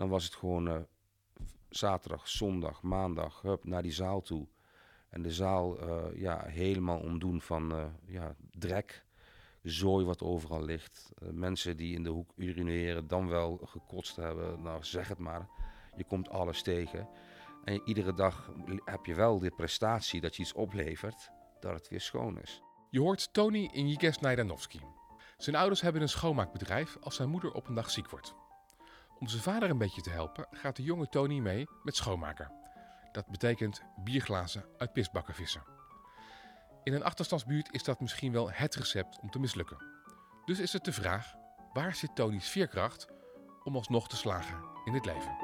Dan was het gewoon eh, zaterdag, zondag, maandag, hup, naar die zaal toe. En de zaal eh, ja, helemaal omdoen van eh, ja, drek, zooi wat overal ligt. Mensen die in de hoek urineren, dan wel gekotst hebben, nou zeg het maar. Je komt alles tegen. En iedere dag heb je wel de prestatie dat je iets oplevert, dat het weer schoon is. Je hoort Tony Injikes Najdanovski. Zijn ouders hebben een schoonmaakbedrijf als zijn moeder op een dag ziek wordt. Om zijn vader een beetje te helpen gaat de jonge Tony mee met schoonmaken. Dat betekent bierglazen uit pisbakken vissen. In een achterstandsbuurt is dat misschien wel het recept om te mislukken. Dus is het de vraag, waar zit Tony's veerkracht om alsnog te slagen in het leven?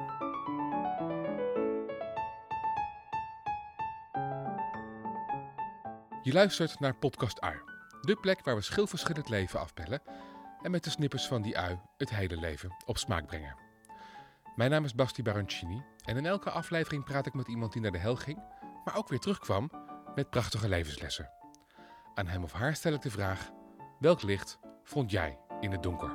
Je luistert naar Podcast Ui. De plek waar we schilverschillend leven afbellen en met de snippers van die ui het hele leven op smaak brengen. Mijn naam is Basti Baroncini en in elke aflevering praat ik met iemand die naar de hel ging, maar ook weer terugkwam met prachtige levenslessen. Aan hem of haar stel ik de vraag: welk licht vond jij in het donker?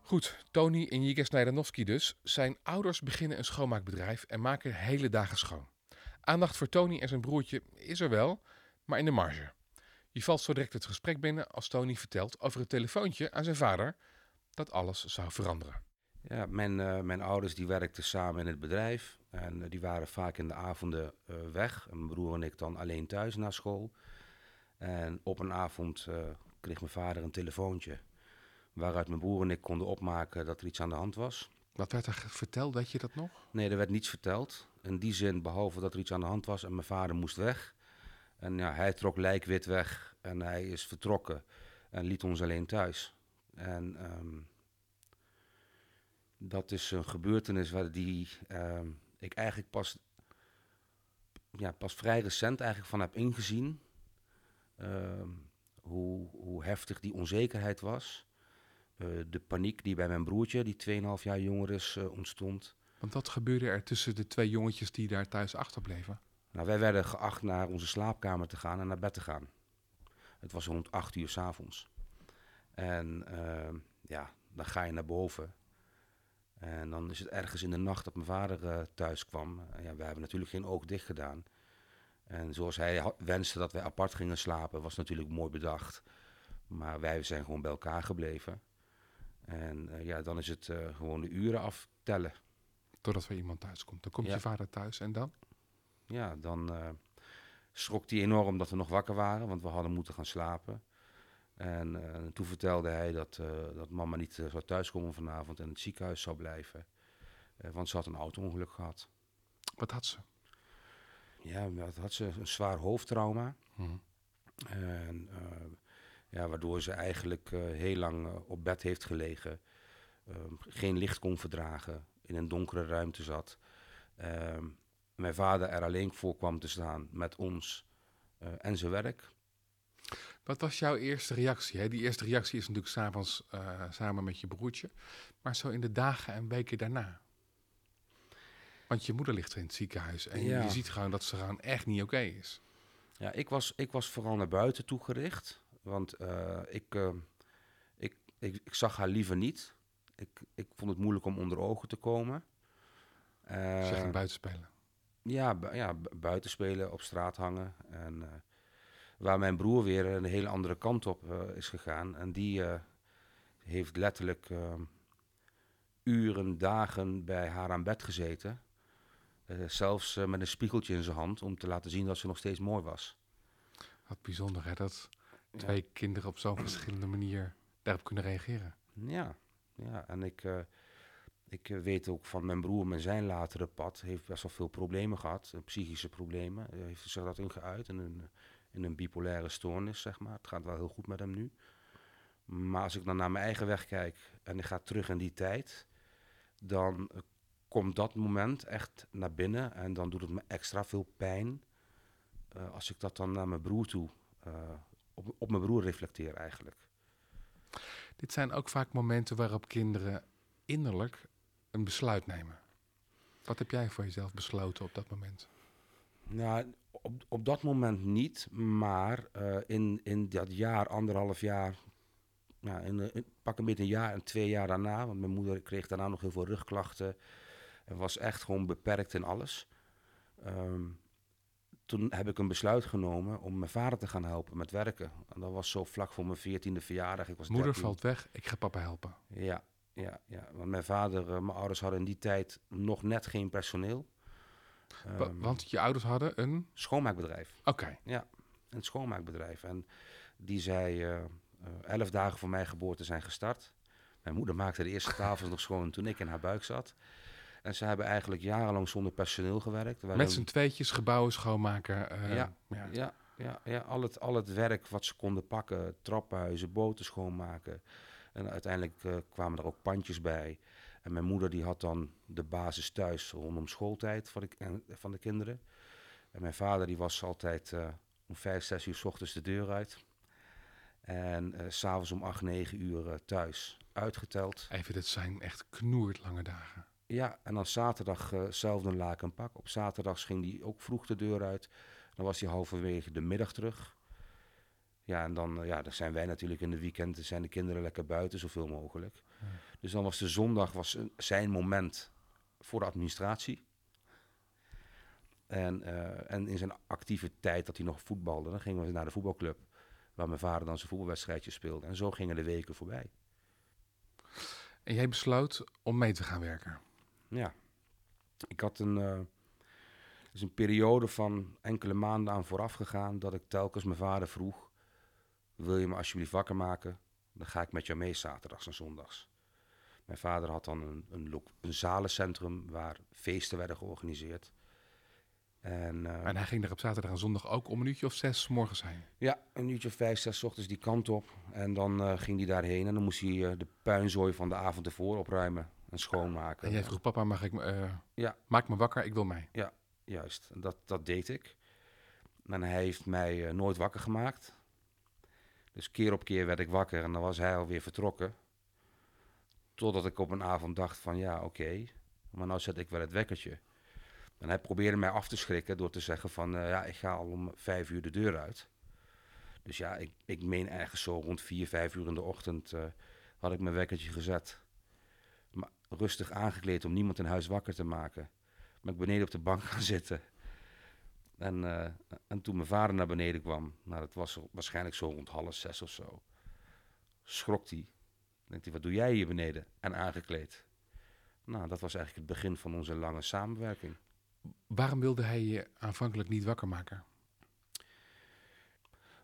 Goed, Tony en Jiga Snijdanovski dus. Zijn ouders beginnen een schoonmaakbedrijf en maken hele dagen schoon. Aandacht voor Tony en zijn broertje is er wel, maar in de marge. Je valt zo direct het gesprek binnen als Tony vertelt over het telefoontje aan zijn vader dat alles zou veranderen. Ja, mijn, eh, mijn ouders die werkten samen in het bedrijf. En eh, die waren vaak in de avonden eh, weg. Mijn broer en ik dan alleen thuis na school. En op een avond kreeg mijn vader een telefoontje. Waaruit mijn broer en ik konden opmaken dat er iets aan de hand was. Wat werd er verteld, weet je dat nog? Nee, er werd niets verteld. In die zin, behalve dat er iets aan de hand was en mijn vader moest weg. En ja, hij trok lijkwit weg en hij is vertrokken en liet ons alleen thuis. En ehm, dat is een gebeurtenis waar die ehm, ik eigenlijk pas, ja, pas vrij recent eigenlijk van heb ingezien. Ehm, hoe, hoe heftig die onzekerheid was. Eh, de paniek die bij mijn broertje, die 2,5 jaar jonger is, eh, ontstond. Want wat gebeurde er tussen de twee jongetjes die daar thuis achterbleven? Nou, wij werden geacht naar onze slaapkamer te gaan en naar bed te gaan. Het was rond acht uur s'avonds. En ehm, ja, dan ga je naar boven. En dan is het ergens in de nacht dat mijn vader eh, thuis kwam. En ja, we hebben natuurlijk geen oog dicht gedaan. En zoals hij wenste dat wij apart gingen slapen, was natuurlijk mooi bedacht. Maar wij zijn gewoon bij elkaar gebleven. En eh, ja, dan is het eh, gewoon de uren aftellen. Totdat er iemand thuis komt. Dan komt Ja. je vader thuis en dan? Ja, dan eh, schrok hij enorm dat we nog wakker waren, want we hadden moeten gaan slapen. En eh, toen vertelde hij dat, eh, dat mama niet zou thuiskomen vanavond en in het ziekenhuis zou blijven. Want ze had een auto-ongeluk gehad. Wat had ze? Ja, dat had ze een zwaar hoofdtrauma. Mhm. En, ja, waardoor ze eigenlijk heel lang op bed heeft gelegen. Geen licht kon verdragen. In een donkere ruimte zat. Ehm, mijn vader er alleen voor kwam te staan met ons eh, en zijn werk. Wat was jouw eerste reactie? Hè? Die eerste reactie is natuurlijk s'avonds eh samen met je broertje. Maar zo in de dagen en weken daarna. Want je moeder ligt er in het ziekenhuis. En Ja. je ziet gewoon dat ze gewoon echt niet oké is. Ja, ik was, ik was vooral naar buiten toe gericht. Want eh, ik, ik, ik, ik zag haar liever niet. Ik, ik vond het moeilijk om onder ogen te komen. Eh, Zeg een buitenspelen. Ja, bu- ja, bu- buiten spelen, op straat hangen. En, eh, waar mijn broer weer een hele andere kant op eh, is gegaan. En die eh, heeft letterlijk eh, uren, dagen bij haar aan bed gezeten. Zelfs met een spiegeltje in zijn hand om te laten zien dat ze nog steeds mooi was. Wat bijzonder hè, dat twee kinderen op zo'n verschillende manier daarop kunnen reageren. Ja, ja. en ik, ik eh, weet ook van mijn broer met zijn latere pad. heeft best wel veel problemen gehad, eh, psychische problemen. Hij heeft zich dat ingeuit in een, in een bipolaire stoornis, zeg maar. Het gaat wel heel goed met hem nu. Maar als ik dan naar mijn eigen weg kijk en ik ga terug in die tijd, dan eh, komt dat moment echt naar binnen en dan doet het me extra veel pijn. eh, als ik dat dan naar mijn broer toe, eh, op, op mijn broer reflecteer eigenlijk. Dit zijn ook vaak momenten waarop kinderen innerlijk een besluit nemen. Wat heb jij voor jezelf besloten op dat moment? Nou, op, op dat moment niet, maar eh, in, in dat jaar, anderhalf jaar nou, in, pak een beetje een jaar en twee jaar daarna, want mijn moeder kreeg daarna nog heel veel rugklachten en was echt gewoon beperkt in alles. Ehm, toen heb ik een besluit genomen om mijn vader te gaan helpen met werken. En dat was zo vlak voor mijn veertiende verjaardag. Ik was Moeder 13. valt weg, ik ga papa helpen. Ja, ja, ja. Want mijn vader, eh, mijn ouders hadden in die tijd nog net geen personeel. Ehm, Want je ouders hadden een... schoonmaakbedrijf. Oké, Een schoonmaakbedrijf. En die zei eh, eh, elf dagen voor mijn geboorte zijn gestart. Mijn moeder maakte de eerste tafels nog schoon toen ik in haar buik zat. En ze hebben eigenlijk jarenlang zonder personeel gewerkt. Er met z'n tweetjes gebouwen schoonmaken. Ja. ja. Ja, ja, ja al, het, al het werk wat ze konden pakken, trappenhuizen, boten schoonmaken. En uiteindelijk eh, kwamen er ook pandjes bij. En mijn moeder die had dan de basis thuis rondom schooltijd van de, van de kinderen. En mijn vader die was altijd eh, om vijf, zes uur s ochtends de deur uit. En eh, s s'avonds om acht, negen uur eh, thuis uitgeteld. Even, dit zijn echt knoerd lange dagen. Ja, en dan zaterdag eh zelfde een laken pak. Op zaterdags ging hij ook vroeg de deur uit. Dan was hij halverwege de middag terug. Ja, en dan, eh, ja, dan zijn wij natuurlijk in de weekenden, zijn de kinderen lekker buiten zoveel mogelijk. Ja. Dus dan was de zondag was zijn moment voor de administratie. En, eh, en in zijn actieve tijd dat hij nog voetbalde, dan gingen we naar de voetbalclub. Waar mijn vader dan zijn voetbalwedstrijdje speelde. En zo gingen de weken voorbij. En jij besloot om mee te gaan werken. Ja, ik had een, eh, is een periode van enkele maanden aan vooraf gegaan dat ik telkens mijn vader vroeg: Wil je me alsjeblieft wakker maken? Dan ga ik met jou mee zaterdags en zondags. Mijn vader had dan een, een, een zalencentrum waar feesten werden georganiseerd. En, eh, En hij ging er op zaterdag en zondag ook om een uurtje of zes morgens heen. ja, een uurtje of vijf, zes ochtends die kant op. En dan eh, ging hij daarheen en dan moest hij eh, de puinzooi van de avond ervoor opruimen en schoonmaken. En jij vroeg, papa, mag ik Ja. maak me wakker, ik wil mee. Juist, en dat, dat deed ik. En hij heeft mij nooit wakker gemaakt. Dus keer op keer werd ik wakker en dan was hij alweer vertrokken. Totdat ik op een avond dacht van ja, oké, maar nou zet ik wel het wekkertje. En hij probeerde mij af te schrikken door te zeggen van eh, ja, ik ga al om vijf uur de deur uit. Dus ja, ik, ik meen ergens zo rond vier, vijf uur in de ochtend eh, had ik mijn wekkertje gezet. Maar rustig aangekleed om niemand in huis wakker te maken. Ben ik beneden op de bank gaan zitten. En, eh, en toen mijn vader naar beneden kwam, nou dat was waarschijnlijk zo rond half zes of zo, schrok hij. Denkt hij, wat doe jij hier beneden? En aangekleed. Nou, dat was eigenlijk het begin van onze lange samenwerking. Waarom wilde hij je aanvankelijk niet wakker maken?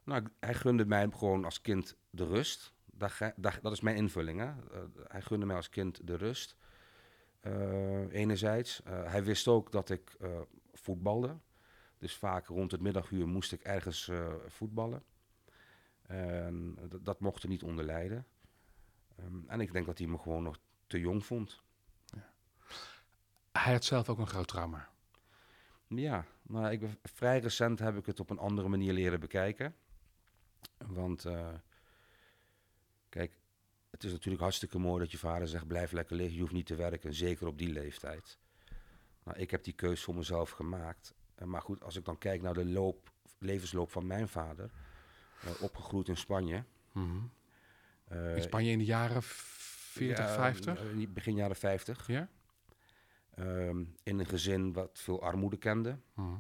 Nou, hij gunde mij gewoon als kind de rust. Dat, dat, is mijn invulling. Hè? Eh, hij gunde mij als kind de rust. Eh, enerzijds. Hij wist ook dat ik voetbalde. Dus vaak rond het middaguur moest ik ergens eh, voetballen. En dat, mocht er niet onder lijden. Ehm, en ik denk dat hij me gewoon nog te jong vond. Hij had zelf ook een groot trauma. Ja, maar ik vrij recent heb ik het op een andere manier leren bekijken. Want, eh, kijk, het is natuurlijk hartstikke mooi dat je vader zegt: blijf lekker liggen, je hoeft niet te werken, zeker op die leeftijd. Nou, ik heb die keus voor mezelf gemaakt. Eh, maar goed, als ik dan kijk naar de loop, levensloop van mijn vader, eh, opgegroeid in Spanje. eh, In Spanje in de jaren 40, ja, 50? eh, in begin jaren 50. Ja? ehm, in een gezin wat veel armoede kende. Mhm.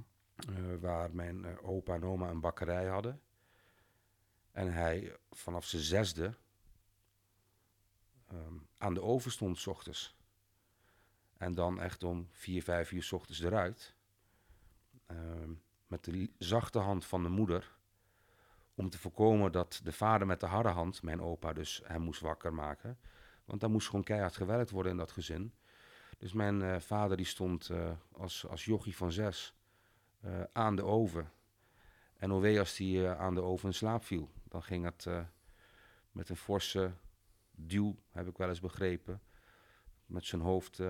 waar mijn opa en oma een bakkerij hadden. En hij vanaf zijn zesde ehm, aan de oven stond s ochtends. En dan echt om vier, vijf uur s ochtends eruit. Ehm, met de zachte hand van de moeder. Om te voorkomen dat de vader met de harde hand, mijn opa dus, hem moest wakker maken. Want daar moest gewoon keihard gewerkt worden in dat gezin. Dus mijn eh, vader die stond eh, als, als jochie van zes eh, aan de oven. En wee als hij aan de oven in slaap viel. Dan ging het met een forse duw, heb ik wel eens begrepen, met zijn hoofd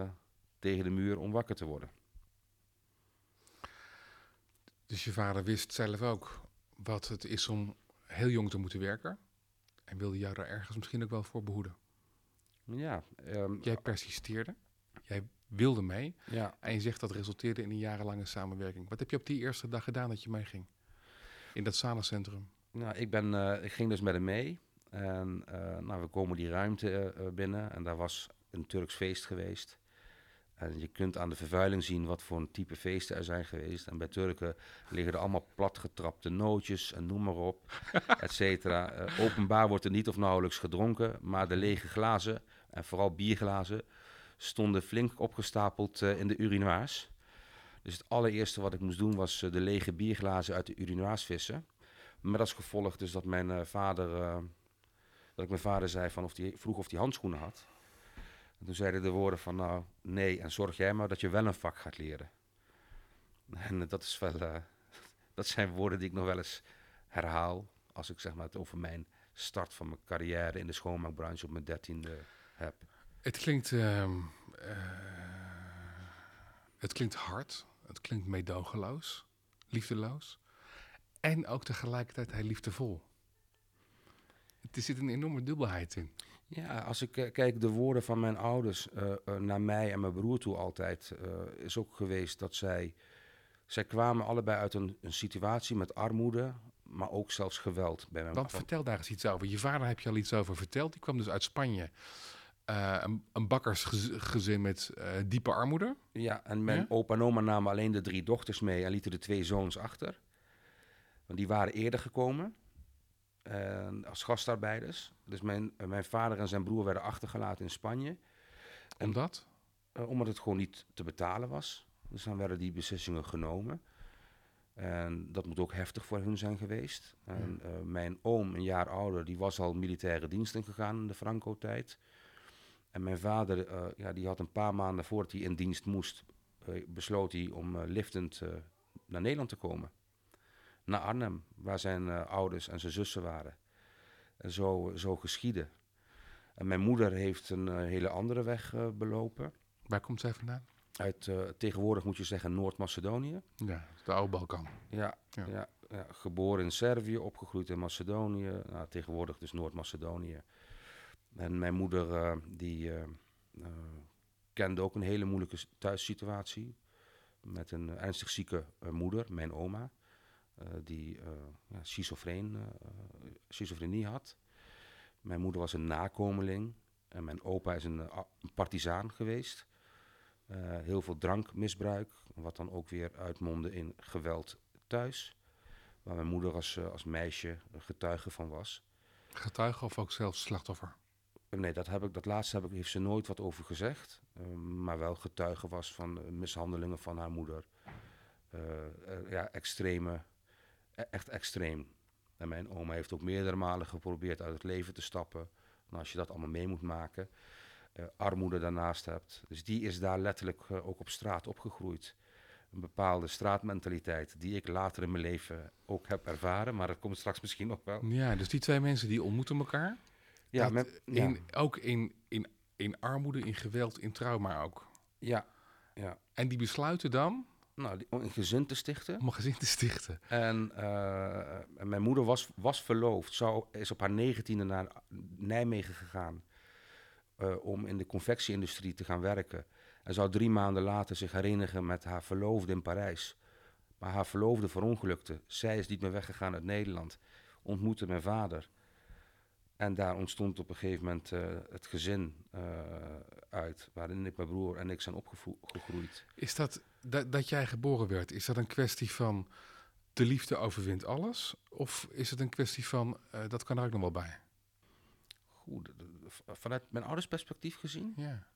tegen de muur om wakker te worden. Dus je vader wist zelf ook wat het is om heel jong te moeten werken. En wilde jou daar ergens misschien ook wel voor behoeden. Ja, ehm, Jij persisteerde. Jij wilde mee. ja, En je zegt dat resulteerde in een jarenlange samenwerking. Wat heb je op die eerste dag gedaan dat je meeging? In dat zalencentrum. nou, ik, ben, eh, ik ging dus met hem mee. En eh, nou, we komen die ruimte eh, binnen en daar was een Turks feest geweest. En je kunt aan de vervuiling zien wat voor een type feesten er zijn geweest. En bij Turken liggen er allemaal platgetrapte nootjes en noem maar op, et cetera. Eh, openbaar wordt er niet of nauwelijks gedronken, maar de lege glazen, en vooral bierglazen, stonden flink opgestapeld eh, in de urinoirs. Dus het allereerste wat ik moest doen was eh, de lege bierglazen uit de urinoirs vissen. Met als gevolg dus dat mijn vader, dat ik mijn vader zei van of die, vroeg of hij handschoenen had. En toen zeiden de woorden van nou nee en zorg jij maar dat je wel een vak gaat leren. En eh, dat is wel, eh, dat zijn woorden die ik nog wel eens herhaal als ik zeg maar het over mijn start van mijn carrière in de schoonmaakbranche op mijn dertiende heb. Het klinkt, ehm, eh, het klinkt hard, het klinkt meedogenloos, liefdeloos. En ook tegelijkertijd heel liefdevol. Er zit een enorme dubbelheid in. Ja, als ik eh, kijk, de woorden van mijn ouders eh, eh, naar mij en mijn broer toe altijd, is ook geweest dat zij, zij kwamen allebei uit een, een situatie met armoede, maar ook zelfs geweld bij mijn Want van- vertel daar eens iets over. Je vader heb je al iets over verteld. Die kwam dus uit Spanje. Een, een bakkersgezin met diepe armoede. Ja, en mijn Ja? opa en oma namen alleen de drie dochters mee en lieten de twee zoons achter. Want die waren eerder gekomen en als gastarbeiders. Dus mijn, eh, mijn vader en zijn broer werden achtergelaten in Spanje. En- Omdat? Eh, omdat het gewoon niet te betalen was. Dus dan werden die beslissingen genomen. En dat moet ook heftig voor hun zijn geweest. En eh, mijn oom, een jaar ouder, die was al militaire diensten gegaan in de Franco-tijd. En mijn vader, eh, ja, die had een paar maanden voordat hij in dienst moest, eh, besloot hij om eh, liftend eh, naar Nederland te komen. Naar Arnhem, waar zijn eh, ouders en zijn zussen waren. En zo, zo geschiedde. En mijn moeder heeft een eh, hele andere weg eh, belopen. Waar komt zij vandaan? Uit tegenwoordig moet je zeggen Noord-Macedonië. Ja, de oude Balkan. Ja, Ja. ja. Ja, geboren in Servië, opgegroeid in Macedonië. Nou, tegenwoordig dus Noord-Macedonië. En mijn moeder die kende ook een hele moeilijke thuissituatie. Met een ernstig zieke moeder, mijn oma. Eh, die eh ja, schizofreen, eh, schizofrenie had. Mijn moeder was een nakomeling. En mijn opa is een, een partisaan geweest. Heel veel drankmisbruik, wat dan ook weer uitmondde in geweld thuis. Waar mijn moeder als, als meisje getuige van was. Getuige of ook zelfs slachtoffer? Nee, dat, heb ik, dat laatste heb ik, heeft ze nooit wat over gezegd. maar wel getuige was van mishandelingen van haar moeder. Ja, extreme, echt extreem. En mijn oma heeft ook meerdere malen geprobeerd uit het leven te stappen. En als je dat allemaal mee moet maken, eh, armoede daarnaast hebt. Dus die is daar letterlijk eh, ook op straat opgegroeid. Een bepaalde straatmentaliteit die ik later in mijn leven ook heb ervaren. Maar dat komt straks misschien nog wel. Ja, dus die twee mensen die ontmoeten elkaar. Ja, met, ja, in, ook in, in, in armoede, in geweld, in trauma ook. ja, ja. En die besluiten dan Nou, om een gezin te stichten. om een gezin te stichten. En, eh, mijn moeder was, was verloofd, zou, is op haar negentiende naar Nijmegen gegaan eh, om in de confectieindustrie te gaan werken. En zou drie maanden later zich herenigen met haar verloofde in Parijs. Maar haar verloofde verongelukte. Zij is niet meer weggegaan uit Nederland. Ontmoette mijn vader. En daar ontstond op een gegeven moment eh, het gezin uit, waarin ik, mijn broer en ik zijn opgegroeid. Is dat, dat dat jij geboren werd, is dat een kwestie van de liefde overwint alles? Of is het een kwestie van eh, dat kan er ook nog wel bij? Goed, vanuit mijn ouders perspectief gezien Ja.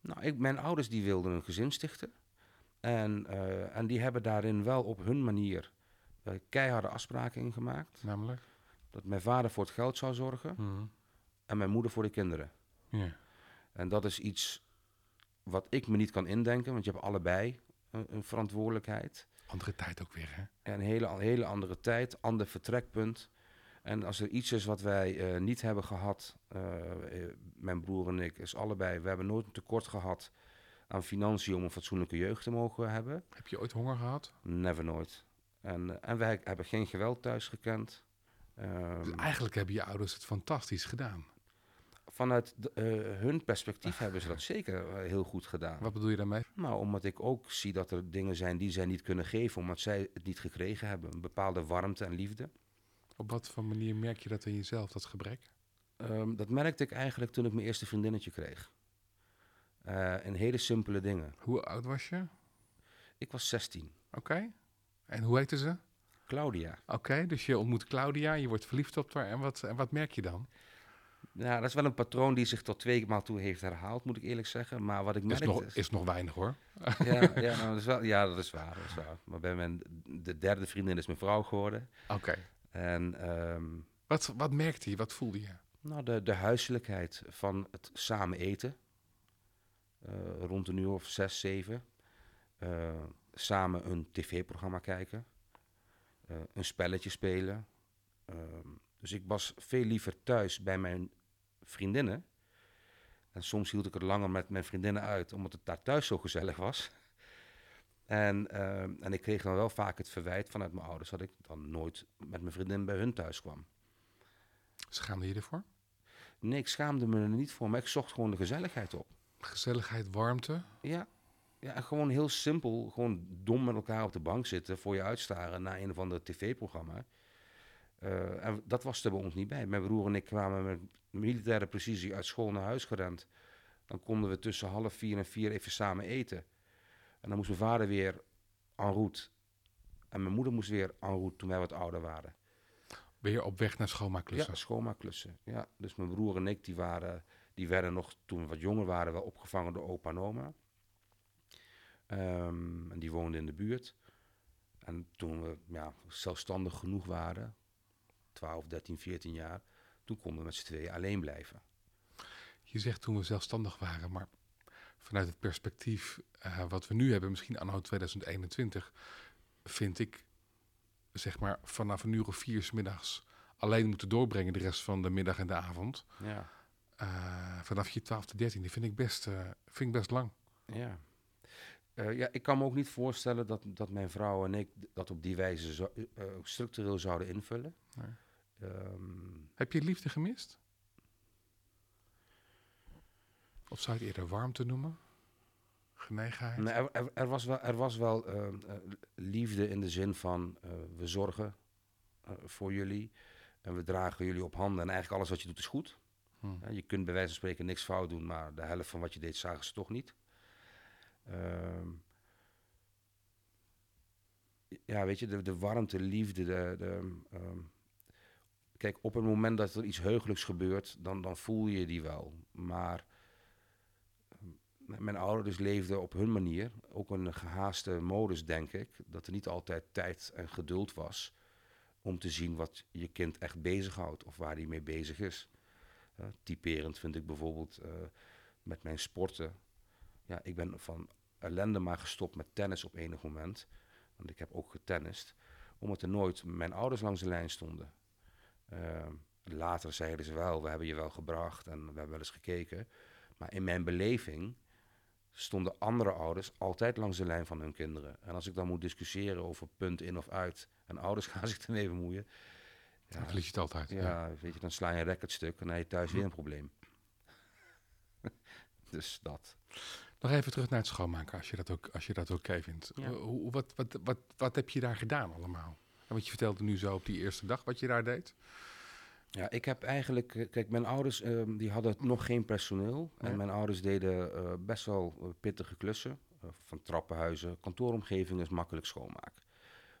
Nou, ik, mijn ouders die wilden een gezin stichten. En, eh, en die hebben daarin wel op hun manier eh, keiharde afspraken in gemaakt. Namelijk? Dat mijn vader voor het geld zou zorgen Mhm. en mijn moeder voor de kinderen. Ja. En dat is iets wat ik me niet kan indenken, want je hebt allebei een, een verantwoordelijkheid. Andere tijd ook weer, hè? En een hele, hele andere tijd, ander vertrekpunt. En als er iets is wat wij eh, niet hebben gehad, eh, eh, mijn broer en ik, is allebei, we hebben nooit een tekort gehad aan financiën om een fatsoenlijke jeugd te mogen hebben. Heb je ooit honger gehad? Never nooit. En, en wij hebben geen geweld thuis gekend. Ehm, Dus eigenlijk hebben je ouders het fantastisch gedaan. Vanuit de- eh, hun perspectief hebben ze dat zeker eh, heel goed gedaan. Wat bedoel je daarmee? Nou, omdat ik ook zie dat er dingen zijn die zij niet kunnen geven, omdat zij het niet gekregen hebben. Een bepaalde warmte en liefde. Op wat voor manier merk je dat in jezelf, dat gebrek? Ehm, dat merkte ik eigenlijk toen ik mijn eerste vriendinnetje kreeg. Uh, en hele simpele dingen. Hoe oud was je? Ik was 16. Oké. En hoe heette ze? Claudia. Oké, dus je ontmoet Claudia, je wordt verliefd op haar. En wat, en wat merk je dan? Nou, dat is wel een patroon die zich tot twee maal toe heeft herhaald, moet ik eerlijk zeggen. Maar wat ik merk... Is nog, is nog weinig hoor. Ja, ja, nou, dat is wel, ja, dat is waar, dat is waar. Maar bij mijn de derde vriendin is mijn vrouw geworden. Oké. En... Um, wat, wat merkte je, wat voelde je? Nou, de, de huiselijkheid van het samen eten. Uh, rond een uur of zes, zeven. Uh, samen een tv-programma kijken. Uh, een spelletje spelen. Ehm, dus ik was veel liever thuis bij mijn vriendinnen. En soms hield ik het langer met mijn vriendinnen uit, omdat het daar thuis zo gezellig was. En, uh, en ik kreeg dan wel vaak het verwijt vanuit mijn ouders dat ik dan nooit met mijn vriendin bij hun thuis kwam. Schaamde je ervoor? Nee, ik schaamde me er niet voor, maar ik zocht gewoon de gezelligheid op. Gezelligheid, warmte? Ja, ja gewoon heel simpel, gewoon dom met elkaar op de bank zitten, voor je uitstaren naar een of ander tv-programma. Uh, en dat was er bij ons niet bij. Mijn broer en ik kwamen met militaire precisie uit school naar huis gerend. Dan konden we tussen half vier en vier even samen eten. En dan moest mijn vader weer en route. En mijn moeder moest weer en route toen wij wat ouder waren. Weer op weg naar schoonmaakklussen? Ja, schoonmaakklussen. Ja, dus mijn broer en ik, die, waren, die werden nog, toen we wat jonger waren, wel opgevangen door opa en oma. Um, en die woonden in de buurt. En toen we ja, zelfstandig genoeg waren, 12, 13, 14 jaar, toen konden we met z'n tweeën alleen blijven. Je zegt toen we zelfstandig waren, maar vanuit het perspectief uh, wat we nu hebben, misschien anno 2021, vind ik, zeg maar, vanaf een uur of vier s middags alleen moeten doorbrengen de rest van de middag en de avond. Ja. Uh, vanaf je 12 tot 13, die vind ik best, uh, vind ik best lang. Ja. Uh, ja, ik kan me ook niet voorstellen dat, dat mijn vrouw en ik dat op die wijze zo, structureel zouden invullen. Nee. Um, Heb je liefde gemist? Of zou je het eerder warmte noemen? Genegenheid? Nee, er, er, er was wel, er was wel uh, uh, liefde in de zin van uh, we zorgen voor jullie en we dragen jullie op handen en eigenlijk alles wat je doet is goed. Hmm. je kunt bij wijze van spreken niks fout doen, maar de helft van wat je deed zagen ze toch niet. Ehm, ja, weet je, de, de warmte, liefde, de, de um, Kijk, op het moment dat er iets heugelijks gebeurt, dan, dan voel je die wel. Maar eh, mijn ouders leefden op hun manier, ook een gehaaste modus, denk ik, dat er niet altijd tijd en geduld was om te zien wat je kind echt bezighoudt of waar hij mee bezig is. Uh, typerend vind ik bijvoorbeeld uh, met mijn sporten. Ja, ik ben van ellende maar gestopt met tennis op enig moment, want ik heb ook getennist, omdat er nooit mijn ouders langs de lijn stonden. Uh, later zeiden ze wel, we hebben je wel gebracht en we hebben wel eens gekeken. Maar in mijn beleving stonden andere ouders altijd langs de lijn van hun kinderen. En als ik dan moet discussiëren over punt in of uit en ouders gaan zich ermee bemoeien. Ja, dan verlies je het altijd. Ja, ja, weet je, dan sla je een recordstuk en dan heb je thuis weer een probleem. dus dat. Nog even terug naar het schoonmaken, als je dat ook, als je dat oké vindt. Ja. Hoe, wat, wat, wat, wat heb je daar gedaan allemaal? En wat je vertelde nu zo op die eerste dag, wat je daar deed? Ja, ik heb eigenlijk... Eh, kijk, mijn ouders uh, die hadden nog geen personeel. Ja. En mijn ouders deden uh, best wel pittige klussen. van trappenhuizen, kantooromgeving is makkelijk schoonmaken.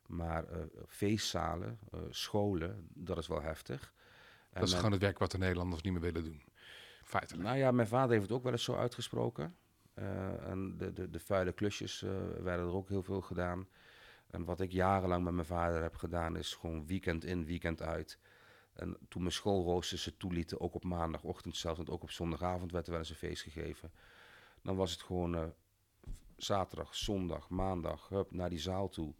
Maar feestzalen, scholen, dat is wel heftig. En dat is gewoon het werk wat de Nederlanders niet meer willen doen. Feitelijk. Nou ja, mijn vader heeft het ook wel eens zo uitgesproken. en de, de, de vuile klusjes werden er ook heel veel gedaan. En wat ik jarenlang met mijn vader heb gedaan, is gewoon weekend in, weekend uit. En toen mijn schoolroosters ze toelieten, ook op maandagochtend zelfs, en ook op zondagavond werd er wel eens een feest gegeven. Dan was het gewoon uh, zaterdag, zondag, maandag, hup, naar die zaal toe.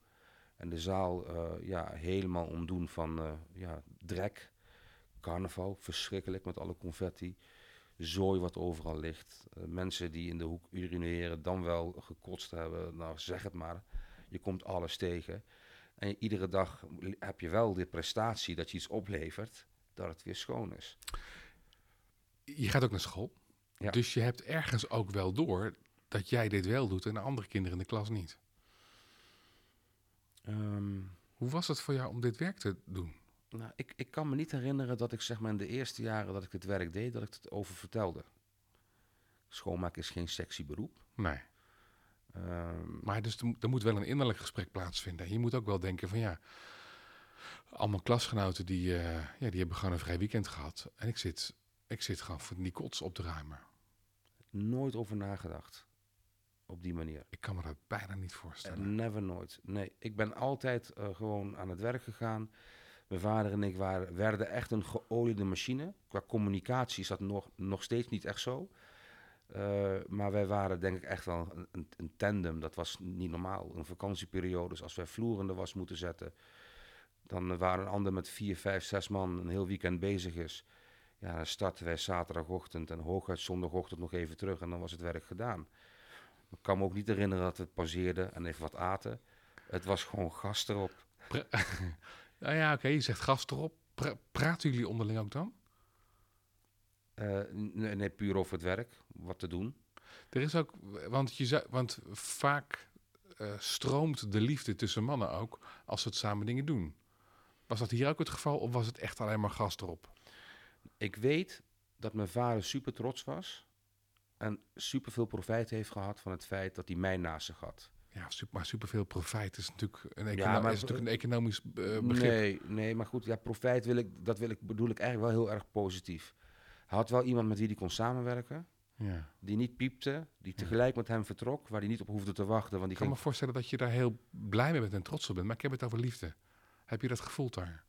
En de zaal uh, ja, helemaal omdoen van uh, ja, drek, carnaval, verschrikkelijk met alle confetti. Zooi wat overal ligt. mensen die in de hoek urineren, dan wel gekotst hebben, nou zeg het maar je komt alles tegen. En iedere dag heb je wel de prestatie dat je iets oplevert, dat het weer schoon is. Je gaat ook naar school. Ja. Dus je hebt ergens ook wel door dat jij dit wel doet en de andere kinderen in de klas niet. Um, Hoe was het voor jou om dit werk te doen? Nou, ik, ik kan me niet herinneren dat ik zeg maar in de eerste jaren dat ik het werk deed, dat ik het over vertelde. Schoonmaken is geen sexy beroep. Nee. Ehm, Maar dus er, moet- wel een innerlijk gesprek plaatsvinden. Je moet ook wel denken van ja, allemaal klasgenoten die, eh, ja, die hebben gewoon een vrij weekend gehad. En ik zit, ik zit gewoon voor die kots op te ruimen. nooit over nagedacht. Op die manier. Ik kan me dat bijna niet voorstellen. never nooit. Nee, ik ben altijd eh, gewoon aan het werk gegaan. Mijn vader en ik waren, werden echt een geoliede machine. Qua communicatie is dat nog, nog steeds niet echt zo. Eh, maar wij waren denk ik echt wel een, een, tandem. Dat was niet normaal. Een vakantieperiode, dus als wij vloer in de was moeten zetten... dan waren een ander met vier, vijf, zes man een heel weekend bezig is. Ja, dan startten wij zaterdagochtend en hooguit zondagochtend nog even terug... en dan was het werk gedaan. Ik kan me ook niet herinneren dat we het pauzeerden en even wat aten. Het was gewoon gas erop. Nou ja, oké, je zegt gast erop. Pra- praten jullie onderling ook dan? Eh, nee, puur over het werk, wat te doen. Er is ook, want, je want vaak eh, stroomt de liefde tussen mannen ook als ze het samen dingen doen. Was dat hier ook het geval of was het echt alleen maar gast erop? Ik weet dat mijn vader super trots was en super veel profijt heeft gehad van het feit dat hij mij naast zich had. Ja, super, maar superveel profijt is natuurlijk een, econo- Ja, maar- is natuurlijk een economisch eh, begrip. Nee, nee, maar goed, ja, profijt wil ik, dat wil ik, bedoel ik eigenlijk wel heel erg positief. Hij had wel iemand met wie hij kon samenwerken, Ja. die niet piepte, die tegelijk met hem vertrok, waar hij niet op hoefde te wachten, want die Ik kan ging me voorstellen dat je daar heel blij mee bent en trots op bent, maar ik heb het over liefde. Heb je dat gevoeld daar?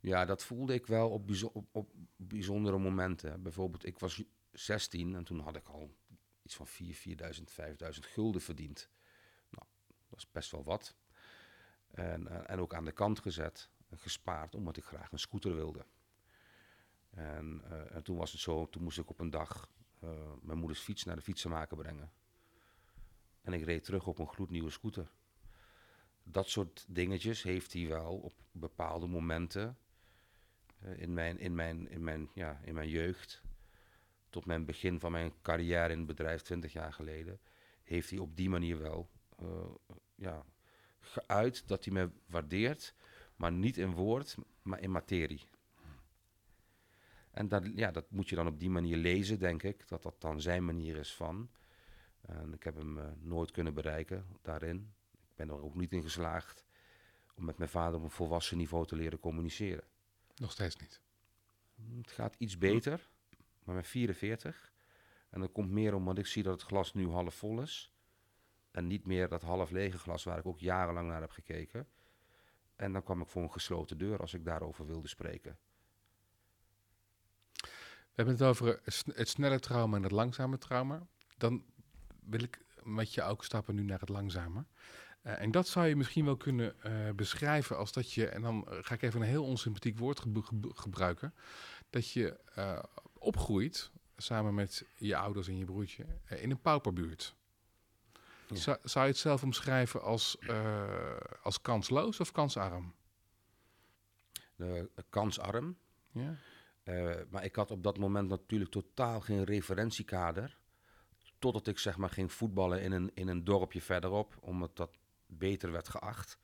Ja, dat voelde ik wel op, bijzo- op, op bijzondere momenten. Bijvoorbeeld, ik was 16 en toen had ik al iets van 4, 4000, 5000 gulden verdiend. Nou, dat is best wel wat. En, eh, en ook aan de kant gezet en gespaard, omdat ik graag een scooter wilde. En, eh, en toen was het zo, toen moest ik op een dag eh, mijn moeders fiets naar de fietsenmaker brengen. En ik reed terug op een gloednieuwe scooter. Dat soort dingetjes heeft hij wel op bepaalde momenten eh, in, mijn, in, mijn, in, mijn, ja, in mijn jeugd, tot mijn begin van mijn carrière in het bedrijf 20 jaar geleden, heeft hij op die manier wel ja, geuit dat hij me waardeert, maar niet in woord, maar in materie. En dat, ja, dat moet je dan op die manier lezen, denk ik, dat dat dan zijn manier is van. En ik heb hem eh, nooit kunnen bereiken daarin. Ik ben er ook niet in geslaagd om met mijn vader op een volwassen niveau te leren communiceren. Nog steeds niet. Het gaat iets beter, maar met 44. En dat komt meer omdat ik zie dat het glas nu half vol is. En niet meer dat half lege glas waar ik ook jarenlang naar heb gekeken. En dan kwam ik voor een gesloten deur als ik daarover wilde spreken. We hebben het over het sn- het snelle trauma en het langzame trauma. Dan wil ik met je ook stappen nu naar het langzame. Eh, en dat zou je misschien wel kunnen eh, beschrijven als dat je, en dan eh, ga ik even een heel onsympathiek woord gebru- gebru- gebruiken, dat je eh, opgroeit samen met je ouders en je broertje eh, in een pauperbuurt. Ja. Zou, zou je het zelf omschrijven als, eh, als kansloos of kansarm? Eh, kansarm. Ja? Eh, maar ik had op dat moment natuurlijk totaal geen referentiekader. Totdat ik zeg maar ging voetballen in een, in een dorpje verderop, omdat dat beter werd geacht.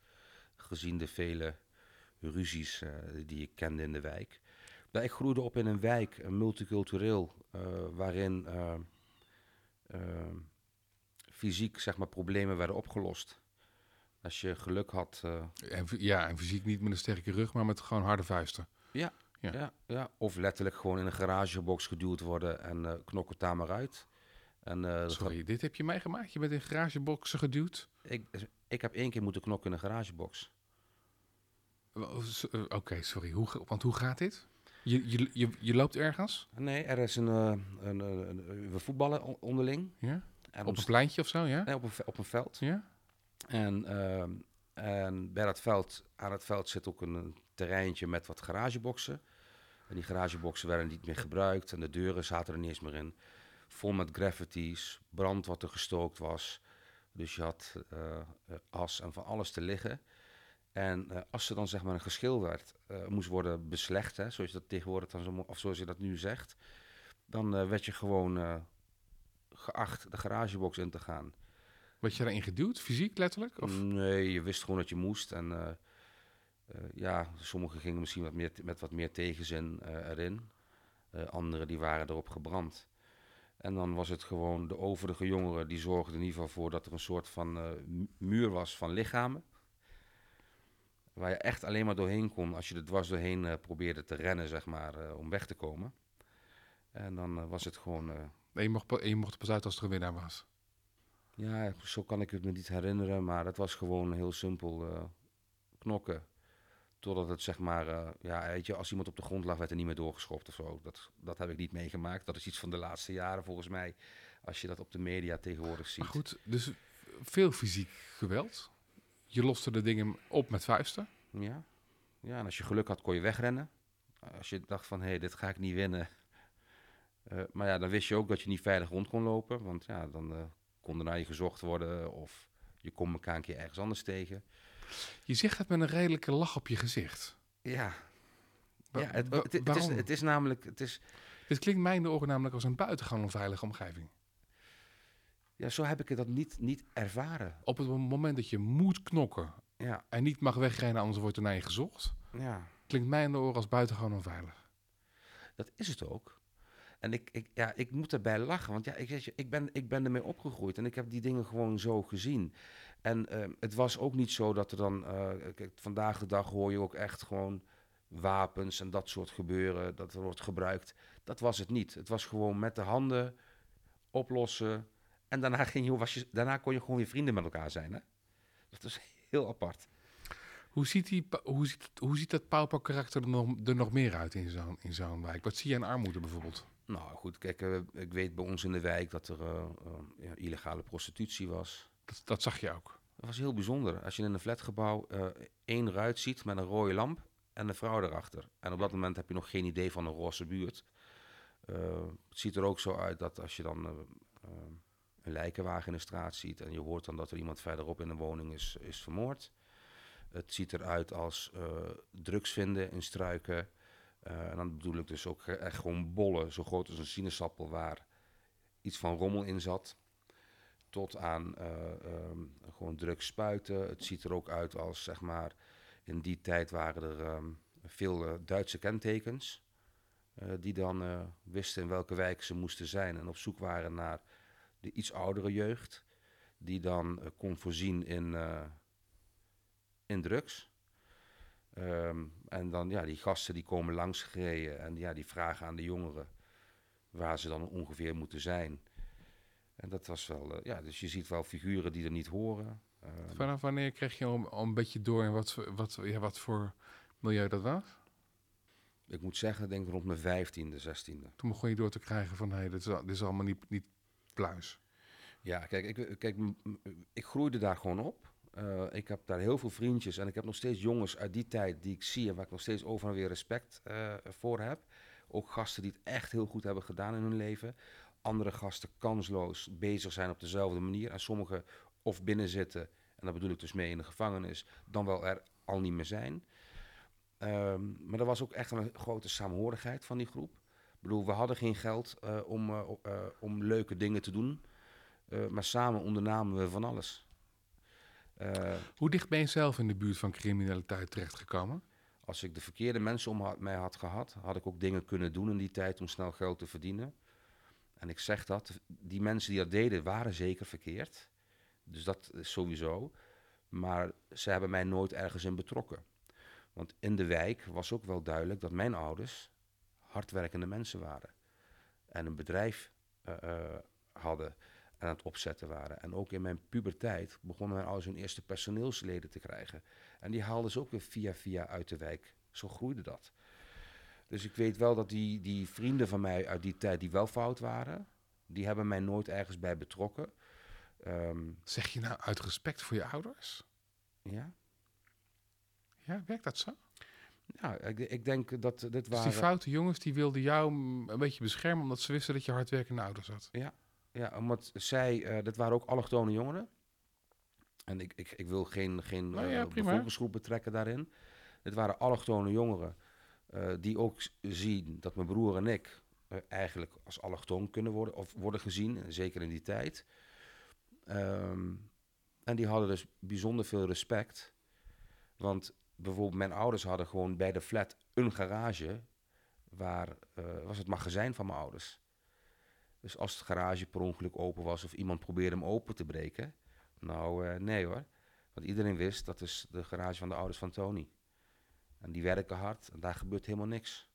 Gezien de vele ruzies eh, die ik kende in de wijk. Maar ik groeide op in een wijk, een multicultureel, eh, waarin fysiek zeg maar, problemen werden opgelost. Als je geluk had, En, ja, en fysiek niet met een sterke rug, maar met gewoon harde vuisten. Ja. Ja, ja, of letterlijk gewoon in een garagebox geduwd worden en eh knok het daar maar uit. En, eh, dat Sorry, dit heb je meegemaakt? Je bent in garageboxen geduwd? ik, ik heb één keer moeten knokken in een garagebox. Eh, Oké, sorry. Hoe, want hoe gaat dit? Je, je, je, je loopt ergens? Nee, er is een, eh, een, een- een- we voetballen on- onderling. Ja? En Op een pleintje of zo, ja? nee, op, een, op een veld. Ja? En, ehm, en bij dat veld, aan het veld zit ook een terreintje met wat garageboxen. En die garageboxen werden niet meer gebruikt en de deuren zaten er niet eens meer in. Vol met graffitis, brand wat er gestookt was. Dus je had eh, eh, as en van alles te liggen. En eh, als er dan zeg maar een geschil werd, eh, moest worden beslecht, hè, zoals je dat tegenwoordig dan zo, of zoals je dat nu zegt, dan werd je gewoon geacht de garagebox in te gaan. Werd je daarin geduwd, fysiek letterlijk? Of? Nee, je wist gewoon dat je moest. En, ja, sommigen gingen misschien wat meer, met wat meer tegenzin eh, erin. Uh, anderen die waren erop gebrand. En dan was het gewoon de overige jongeren die zorgden in ieder geval voor dat er een soort van muur was van lichamen. Waar je echt alleen maar doorheen kon als je er dwars doorheen probeerde te rennen, zeg maar, om weg te komen. En dan was het gewoon... en, je mocht, en je mocht pas uit als er een winnaar was? Ja, zo kan ik het me niet herinneren, maar het was gewoon heel simpel knokken. Totdat het zeg maar, uh, ja, weet je, als iemand op de grond lag, werd er niet meer doorgeschopt of zo. Dat, dat heb ik niet meegemaakt. Dat is iets van de laatste jaren volgens mij, als je dat op de media tegenwoordig ziet. Maar goed, dus veel fysiek geweld. Je loste de dingen op met vuisten. Ja, ja en als je geluk had, kon je wegrennen. Als je dacht van, hé, hey, dit ga ik niet winnen. Uh, maar ja, dan wist je ook dat je niet veilig rond kon lopen. Want ja, dan uh, kon er naar je gezocht worden of je kon elkaar een keer ergens anders tegen. Je zegt het met een redelijke lach op je gezicht. Ja. ja het, het, het, is, het is namelijk... Het is, Dit klinkt mij in de oren namelijk als een buitengewoon veilige omgeving. Ja, zo heb ik dat niet, niet ervaren. Op het moment dat je moet knokken ja. en niet mag wegrennen, anders wordt er naar je gezocht. Ja. Klinkt mij in de oren als buitengewoon onveilig. Dat is het ook. En ik, ik, ja, ik moet erbij lachen, want ja, ik, ik, ben, ik ben ermee opgegroeid en ik heb die dingen gewoon zo gezien. En ehm, het was ook niet zo dat er dan, uh, kijk, vandaag de dag hoor je ook echt gewoon wapens en dat soort gebeuren, dat er wordt gebruikt. Dat was het niet. Het was gewoon met de handen oplossen. En daarna, ging je, was je, daarna kon je gewoon weer vrienden met elkaar zijn. Hè? Dat is heel apart. Hoe ziet, die, hoe ziet, hoe ziet dat pauperkarakter er nog, er nog meer uit in zo'n in zo'n wijk? Wat zie je in armoede bijvoorbeeld? Nou goed, kijk, uh, ik weet bij ons in de wijk dat er uh, uh, illegale prostitutie was. Dat, dat, zag je ook? Dat was heel bijzonder. Als je in een flatgebouw één ruit ziet met een rode lamp en een vrouw erachter. En op dat moment heb je nog geen idee van een roze buurt. het ziet er ook zo uit dat als je dan een lijkenwagen in de straat ziet... en je hoort dan dat er iemand verderop in de woning is, is vermoord... Het ziet eruit als drugs vinden in struiken... Uh, en dan bedoel ik dus ook echt gewoon bollen, zo groot als een sinaasappel, waar iets van rommel in zat. Tot aan um, gewoon druk spuiten. Het ziet er ook uit als, zeg maar, in die tijd waren er um, veel uh, Duitse kentekens. die dan wisten in welke wijk ze moesten zijn en op zoek waren naar de iets oudere jeugd. Die dan kon voorzien in, in drugs. Um, en dan, ja, die gasten die komen langs gereden en ja, die vragen aan de jongeren waar ze dan ongeveer moeten zijn. En dat was wel, uh, ja, dus je ziet wel figuren die er niet horen. Um, Vanaf wanneer kreeg je al, een beetje door in wat, wat, ja, wat voor milieu dat was? Ik moet zeggen, denk rond mijn vijftiende, zestiende. Toen begon je door te krijgen van, hé, hey, dit, is, dit is allemaal niet, niet pluis. Ja, kijk, ik, kijk, ik groeide daar gewoon op. Uh, ik heb daar heel veel vriendjes en ik heb nog steeds jongens uit die tijd die ik zie en waar ik nog steeds over en weer respect uh, voor heb. Ook gasten die het echt heel goed hebben gedaan in hun leven. Andere gasten kansloos bezig zijn op dezelfde manier. En sommigen of binnen zitten, en dat bedoel ik dus mee in de gevangenis, dan wel er al niet meer zijn. Um, maar er was ook echt een grote saamhorigheid van die groep. Ik bedoel, we hadden geen geld uh, om, om leuke dingen te doen. maar samen ondernamen we van alles. Uh, Hoe dicht ben je zelf in de buurt van criminaliteit terechtgekomen? Als ik de verkeerde mensen om mij had gehad, had ik ook dingen kunnen doen in die tijd om snel geld te verdienen. En ik zeg dat, die mensen die dat deden waren zeker verkeerd. Dus dat is sowieso. Maar ze hebben mij nooit ergens in betrokken. Want in de wijk was ook wel duidelijk dat mijn ouders hardwerkende mensen waren. En een bedrijf uh, uh, hadden aan het opzetten waren. En ook in mijn puberteit begonnen mijn ouders hun eerste personeelsleden te krijgen. En die haalden ze ook weer via via uit de wijk. Zo groeide dat. Dus ik weet wel dat die, die vrienden van mij uit die tijd die wel fout waren, die hebben mij nooit ergens bij betrokken. Um, zeg je nou uit respect voor je ouders? Ja. Ja, werkt dat zo? Ja, ik, ik denk dat dit dus waren... die foute jongens die wilden jou een beetje beschermen omdat ze wisten dat je hardwerkende ouders had? Ja, ja, omdat zij, uh, dat waren ook allochtone jongeren. En ik, ik, ik wil geen, geen ja, uh, bevolkingsgroep betrekken daarin. Het waren allochtone jongeren uh, die ook zien dat mijn broer en ik eigenlijk als allochtoon kunnen worden, of worden gezien, zeker in die tijd. Um, en die hadden dus bijzonder veel respect. Want bijvoorbeeld mijn ouders hadden gewoon bij de flat een garage waar uh, was het magazijn van mijn ouders. Dus als het garage per ongeluk open was of iemand probeerde hem open te breken, nou uh, nee hoor. Want iedereen wist dat is de garage van de ouders van Tony. En die werken hard en daar gebeurt helemaal niks.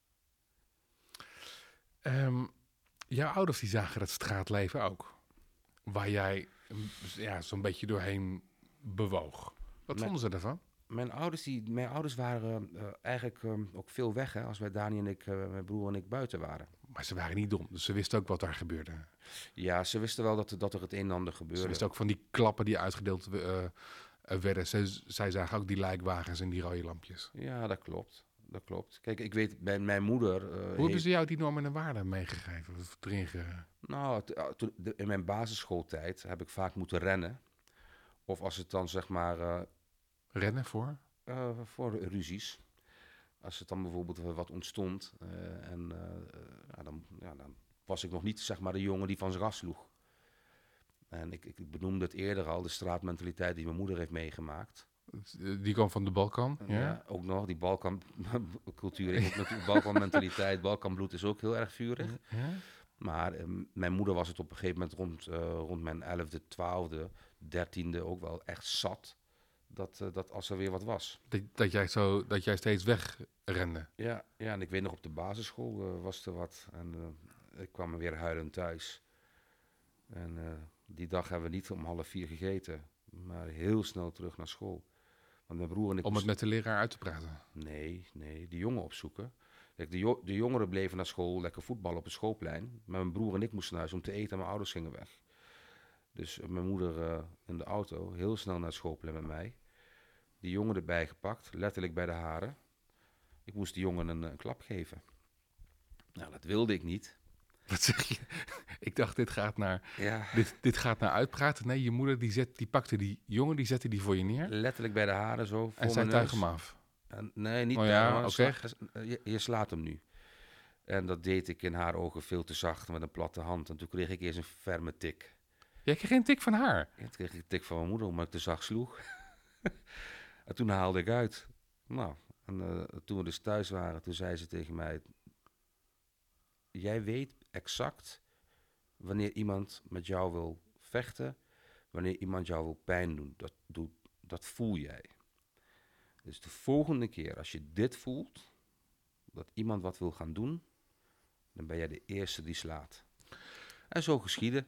Um, jouw ouders die zagen het straatleven ook. Waar jij ja, zo'n beetje doorheen bewoog. Wat vonden ze daarvan? Mijn ouders, die, mijn ouders waren uh, eigenlijk um, ook veel weg hè, als wij Dani en ik, uh, mijn broer en ik buiten waren. Maar ze waren niet dom, dus ze wisten ook wat daar gebeurde. Ja, ze wisten wel dat, dat er het een en ander gebeurde. Ze wisten ook van die klappen die uitgedeeld uh, werden. Zij, zij zagen ook die lijkwagens en die rode lampjes. Ja, dat klopt. Dat klopt. Kijk, ik weet, bij mijn moeder... Hoe heeft... hebben ze jou die normen en waarden meegegeven? Of erin ge... Nou, in mijn basisschooltijd heb ik vaak moeten rennen. Of als het dan zeg maar Rennen voor? Voor ruzies. Als het dan bijvoorbeeld wat ontstond. Uh, en uh, ja, dan, ja, dan, was ik nog niet zeg maar de jongen die van zijn ras sloeg. En ik, ik benoemde het eerder al, de straatmentaliteit die mijn moeder heeft meegemaakt. Die kwam van de Balkan, ja? ja ook nog, die Balkan-cultuur, Balkan-mentaliteit, Balkanbloed is ook heel erg vurig. Ja? Maar mijn moeder was het op een gegeven moment rond, uh, rond mijn 11e, 12e, 13e ook wel echt zat dat, uh, dat als er weer wat was. Dat, dat, jij, zo, dat jij steeds wegrende? Ja, ja, en ik weet nog op de basisschool uh, was er wat. En uh, ik kwam weer huilend thuis. En die dag hebben we niet om half vier gegeten, maar heel snel terug naar school. Want mijn broer en ik om het met de leraar uit te praten? Nee, nee, die jongen opzoeken. Kijk, de, jo de jongeren bleven naar school, lekker voetballen op het schoolplein. Maar mijn broer en ik moesten naar huis om te eten en mijn ouders gingen weg. Dus mijn moeder in de auto, heel snel naar schoolplein met mij die jongen erbij gepakt, letterlijk bij de haren. Ik moest die jongen een, een klap geven. Nou, dat wilde ik niet. Wat zeg je? Ik dacht, dit gaat naar, ja. dit, dit gaat naar uitpraten. Nee, je moeder die, zet, die pakte die jongen, die zette die voor je neer. Letterlijk bij de haren zo. En zij tuig hem af. En, nee, niet oh, ja, oké. Je, je, slaat hem nu. En dat deed ik in haar ogen veel te zacht met een platte hand. En toen kreeg ik eerst een ferme tik. Jij kreeg geen tik van haar? Toen kreeg ik een tik van mijn moeder, omdat ik te zacht sloeg. En toen haalde ik uit. Nou, en uh, toen we dus thuis waren, toen zei ze tegen mij: Jij weet exact wanneer iemand met jou wil vechten, wanneer iemand jou wil pijn doen. Dat, doet, dat voel jij. Dus de volgende keer als je dit voelt, dat iemand wat wil gaan doen, dan ben jij de eerste die slaat. En zo geschiedde.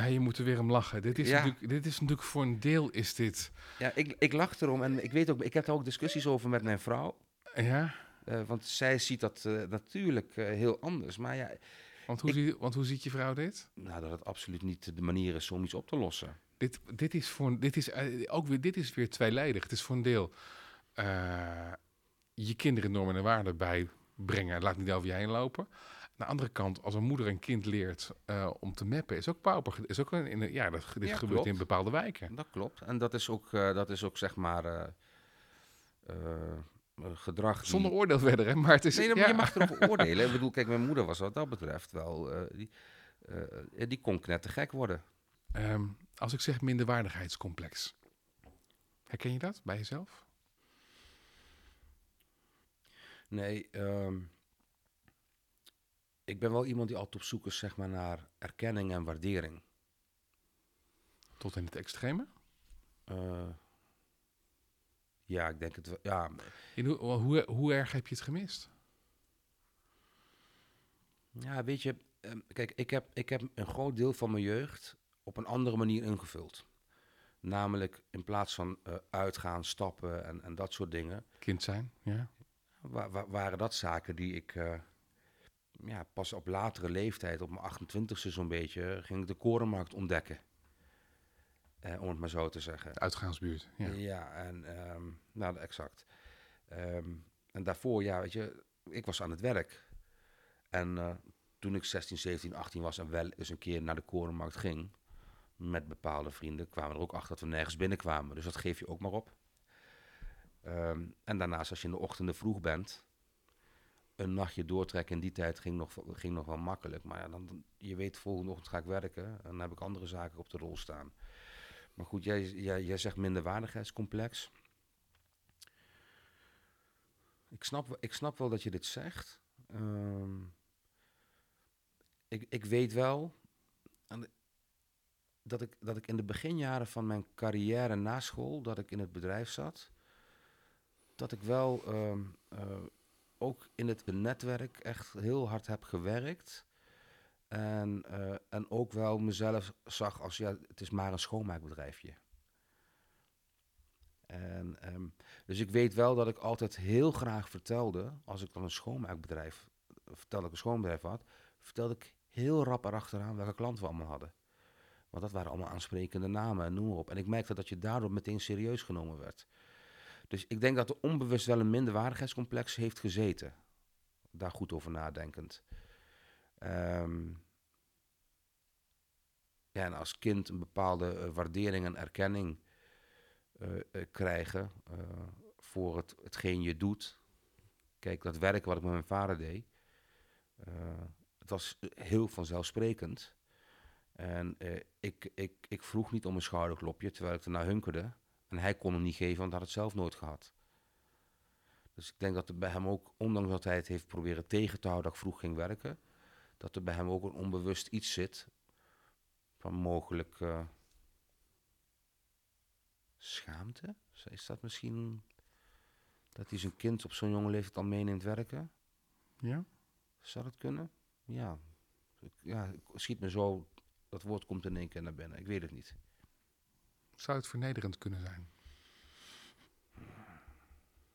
Ja, je moet er weer om lachen. Dit is, natuurlijk, dit is natuurlijk voor een deel is dit. Ja, ik, ik lach erom en ik weet ook, ik heb daar ook discussies over met mijn vrouw. Ja. Uh, want zij ziet dat uh, natuurlijk uh, heel anders. Maar ja. Want hoe, ik, zie, want hoe ziet je vrouw dit? Nou, dat het absoluut niet de manier is om iets op te lossen. Dit, dit is voor dit is ook weer dit is weer tweeledig. Het is voor een deel je kinderen normen en waarden bijbrengen. Laat niet over je heen lopen. Aan de andere kant, als een moeder een kind leert uh, om te mappen, is ook pauper. Is ook een, in, ja, dat, dit ja, gebeurt in bepaalde wijken. Dat klopt. En dat is ook, uh, dat is ook zeg maar uh, gedrag. Zonder oordeel verder, hè? Maar het is. Nee, ja. je mag erover oordelen. Ik bedoel, kijk, mijn moeder was wat dat betreft wel. die, die kon knettergek worden. Um, als ik zeg minderwaardigheidscomplex, herken je dat bij jezelf? Nee. Um, ik ben wel iemand die altijd op zoek is zeg maar, naar erkenning en waardering. Tot in het extreme? Uh, ja, ik denk het wel. Ja. In hoe, hoe, hoe erg heb je het gemist? Ja, weet je, ehm, kijk, ik heb, ik heb een groot deel van mijn jeugd op een andere manier ingevuld. Namelijk in plaats van uh, uitgaan, stappen en, en dat soort dingen. Kind zijn, ja. waren dat zaken die ik. Uh, ja, pas op latere leeftijd, op mijn 28ste zo'n beetje, ging ik de korenmarkt ontdekken. Eh, om het maar zo te zeggen. De uitgaansbuurt. Ja, ja en um, nou, exact. Um, en daarvoor, ja, weet je, ik was aan het werk. En uh, toen ik 16, 17, 18 was en wel eens een keer naar de korenmarkt ging, met bepaalde vrienden, kwamen er ook achter dat we nergens binnenkwamen. Dus dat geef je ook maar op. Um, en daarnaast, als je in de ochtenden vroeg bent, een nachtje doortrekken in die tijd ging nog, ging nog wel makkelijk. Maar ja, dan, je weet, volgende ochtend ga ik werken en dan heb ik andere zaken op de rol staan. Maar goed, jij, jij, jij zegt minderwaardigheidscomplex. ik, snap, ik snap wel dat je dit zegt. Ehm, ik, ik weet wel dat, ik, dat ik in de beginjaren van mijn carrière na school, dat ik in het bedrijf zat, dat ik wel ehm, eh, ook in het netwerk echt heel hard heb gewerkt. En, eh, en ook wel mezelf zag als, ja, het is maar een schoonmaakbedrijfje. En, ehm, dus ik weet wel dat ik altijd heel graag vertelde, als ik dan een schoonmaakbedrijf, vertelde ik een schoonbedrijf had, vertelde ik heel rap erachteraan welke klanten we allemaal hadden. Want dat waren allemaal aansprekende namen en noem op. En ik merkte dat je daardoor meteen serieus genomen werd. Dus ik denk dat er onbewust wel een minderwaardigheidscomplex heeft gezeten. Daar goed over nadenkend. Ehm, en als kind een bepaalde eh, waardering en erkenning eh, eh, krijgen voor het, hetgeen je doet. Kijk, dat werk wat ik met mijn vader deed, het was heel vanzelfsprekend. En ik, ik, ik vroeg niet om een schouderklopje, terwijl ik ernaar hunkerde. En hij kon hem niet geven, want hij had het zelf nooit gehad. Dus ik denk dat er bij hem ook, ondanks dat hij het heeft proberen tegen te houden dat ik vroeg ging werken, dat er bij hem ook een onbewust iets zit van mogelijk eh, schaamte. Is dat misschien dat hij zijn kind op zo'n jonge leeftijd al meeneemt werken? Ja? Zou dat kunnen? Ja. Ja, schiet me zo, dat woord komt in één keer naar binnen. Ik weet het niet. Zou het vernederend kunnen zijn?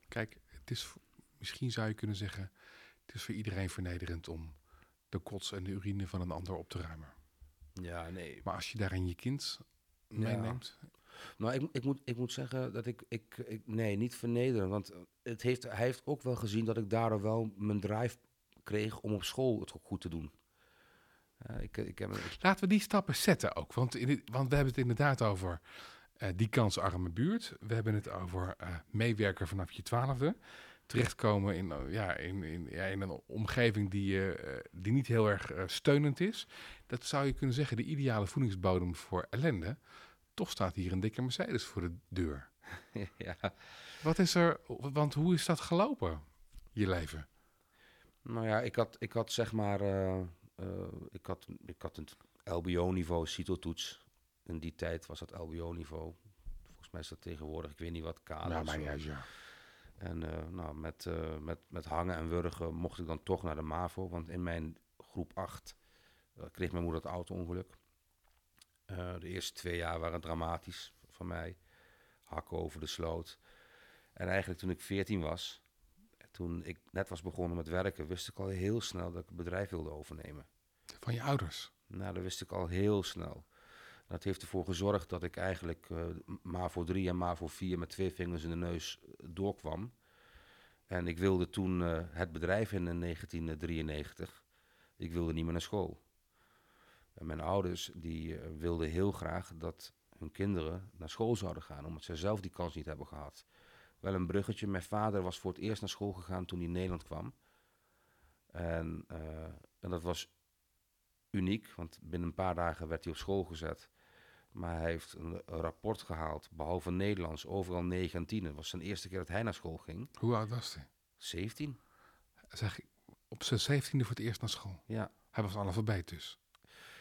Kijk, het is, misschien zou je kunnen zeggen, het is voor iedereen vernederend om de kots en de urine van een ander op te ruimen. Ja, nee. Maar als je daarin je kind Ja. meeneemt, Nou, ik, ik, moet, ik moet zeggen dat ik, ik, ik... Nee, niet vernederen. Want het heeft, hij heeft ook wel gezien dat ik daardoor wel mijn drive kreeg om op school het ook goed te doen. Ja, ik, ik heb, laten we die stappen zetten ook. Want, in het- want we hebben het inderdaad over eh, die kansarme buurt. We hebben het over eh, meewerken vanaf je twaalfde. Terechtkomen in, ja, in, in, ja, in een omgeving die, die niet heel erg steunend is. Dat zou je kunnen zeggen, de ideale voedingsbodem voor ellende. Toch staat hier een dikke Mercedes voor de deur. ja. Wat is er, want hoe is dat gelopen, je leven? Nou ja, ik had, ik had zeg maar... eh, ik, had, ik had een LBO-niveau CITO-toets. In die tijd was dat LBO-niveau. Volgens mij is dat tegenwoordig, ik weet niet wat, kader Nou, maar zo. ja, ja. En eh, nou, met, eh, met, met hangen en wurgen mocht ik dan toch naar de MAVO. Want in mijn groep 8 eh, kreeg mijn moeder het auto-ongeluk. De eerste twee jaar waren dramatisch voor mij. Hakken over de sloot. En eigenlijk toen ik 14 was, toen ik net was begonnen met werken, wist ik al heel snel dat ik het bedrijf wilde overnemen. Van je ouders. Nou, dat wist ik al heel snel. Dat heeft ervoor gezorgd dat ik eigenlijk eh MAVO 3 en MAVO 4 met twee vingers in de neus eh, doorkwam. En ik wilde toen eh, het bedrijf in in 1993. Ik wilde niet meer naar school. En mijn ouders die wilden heel graag dat hun kinderen naar school zouden gaan, omdat zij zelf die kans niet hebben gehad. Wel een bruggetje. Mijn vader was voor het eerst naar school gegaan toen hij in Nederland kwam. En, eh, en dat was uniek, want binnen een paar dagen werd hij op school gezet. Maar hij heeft een, een rapport gehaald, behalve Nederlands, overal 9 en 10. Het was zijn eerste keer dat hij naar school ging. Hoe oud was hij? 17? Zeg ik, op zijn zeventiende voor het eerst naar school. Ja. Hij was analfabeet dus.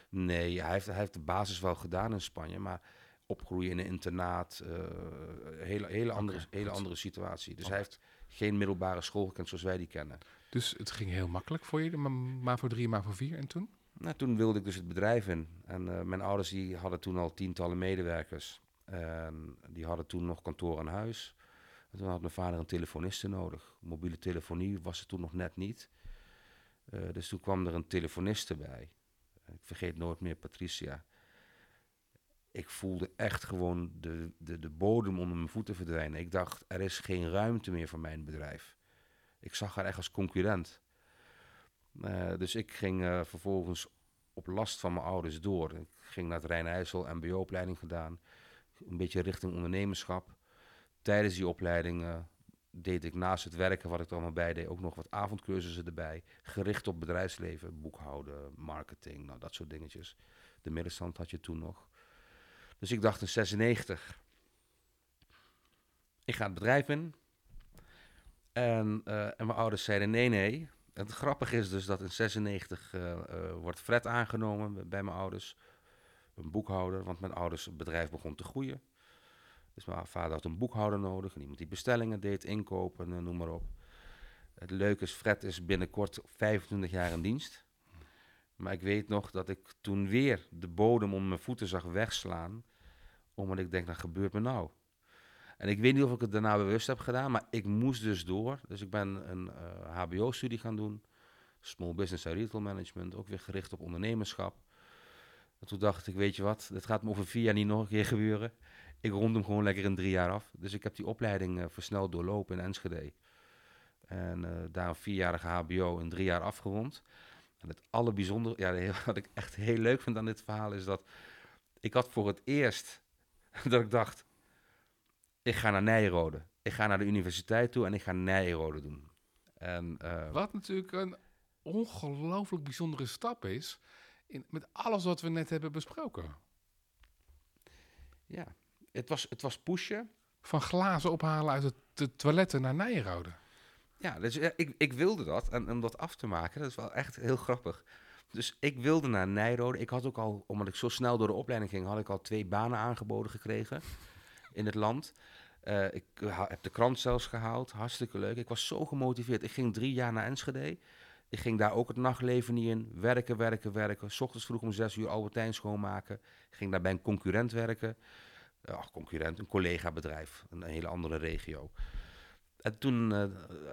Nee, hij heeft, hij heeft de basis wel gedaan in Spanje, maar opgroeien in een internaat, eh, hele, hele, andere, hele goed. andere situatie. Dus hij heeft geen middelbare school gekend zoals wij die kennen. Dus het ging heel makkelijk voor je, maar, voor drie, maar voor vier. En toen? Nou, toen wilde ik dus het bedrijf in. En eh, mijn ouders die hadden toen al tientallen medewerkers. En die hadden toen nog kantoor aan huis. En toen had mijn vader een telefoniste nodig. Mobiele telefonie was er toen nog net niet. Eh, dus toen kwam er een telefoniste bij. Ik vergeet nooit meer Patricia. Ik voelde echt gewoon de, de, de bodem onder mijn voeten verdwijnen. Ik dacht, er is geen ruimte meer voor mijn bedrijf. Ik zag haar echt als concurrent. Eh, dus ik ging eh, vervolgens op last van mijn ouders door. Ik ging naar het Rijn-IJssel, mbo-opleiding gedaan. Een beetje richting ondernemerschap. Tijdens die opleiding eh, deed ik naast het werken, wat ik er allemaal bij deed, ook nog wat avondcursussen erbij. Gericht op bedrijfsleven, boekhouden, marketing, nou, dat soort dingetjes. De middenstand had je toen nog. Dus ik dacht in 96, ik ga het bedrijf in. En, eh, en mijn ouders zeiden nee, nee. Het grappige is dus dat in 96 eh, eh, wordt Fred aangenomen bij mijn ouders. Een boekhouder, want mijn ouders bedrijf begon te groeien. Dus mijn vader had een boekhouder nodig. En iemand die bestellingen deed, inkopen, en noem maar op. Het leuke is, Fred is binnenkort 25 jaar in dienst. Maar ik weet nog dat ik toen weer de bodem om mijn voeten zag wegslaan. Omdat ik denk, dat gebeurt me nou. En ik weet niet of ik het daarna bewust heb gedaan, maar ik moest dus door. Dus ik ben een eh, HBO-studie gaan doen. Small Business en Retail Management, ook weer gericht op ondernemerschap. En toen dacht ik, weet je wat, dit gaat me over vier jaar niet nog een keer gebeuren. Ik rond hem gewoon lekker in drie jaar af. Dus ik heb die opleiding uh, versneld doorlopen in Enschede. En uh, daar een vierjarige HBO in drie jaar afgerond. En het allerbijzondere, ja, wat ik echt heel leuk vind aan dit verhaal is dat ik had voor het eerst dat ik dacht, ik ga naar Nijrode. Ik ga naar de universiteit toe en ik ga Nijrode doen. En, uh, wat natuurlijk een ongelooflijk bijzondere stap is, in, met alles wat we net hebben besproken. Ja, het was, het was pushen. Van glazen ophalen uit de toiletten naar Nijrode. Ja, dus ik, ik wilde dat. En om dat af te maken, dat is wel echt heel grappig. Dus ik wilde naar Nijrode. Ik had ook al, omdat ik zo snel door de opleiding ging, had ik al twee banen aangeboden gekregen in het land. Uh, ik heb de krant zelfs gehaald. Hartstikke leuk. Ik was zo gemotiveerd. Ik ging drie jaar naar Enschede. Ik ging daar ook het nachtleven niet in. Werken, werken, werken. S ochtends vroeg om zes uur Albertijn schoonmaken. Ik ging daar bij een concurrent werken. Uh, concurrent, een collega-bedrijf. Een, hele andere regio. En toen uh,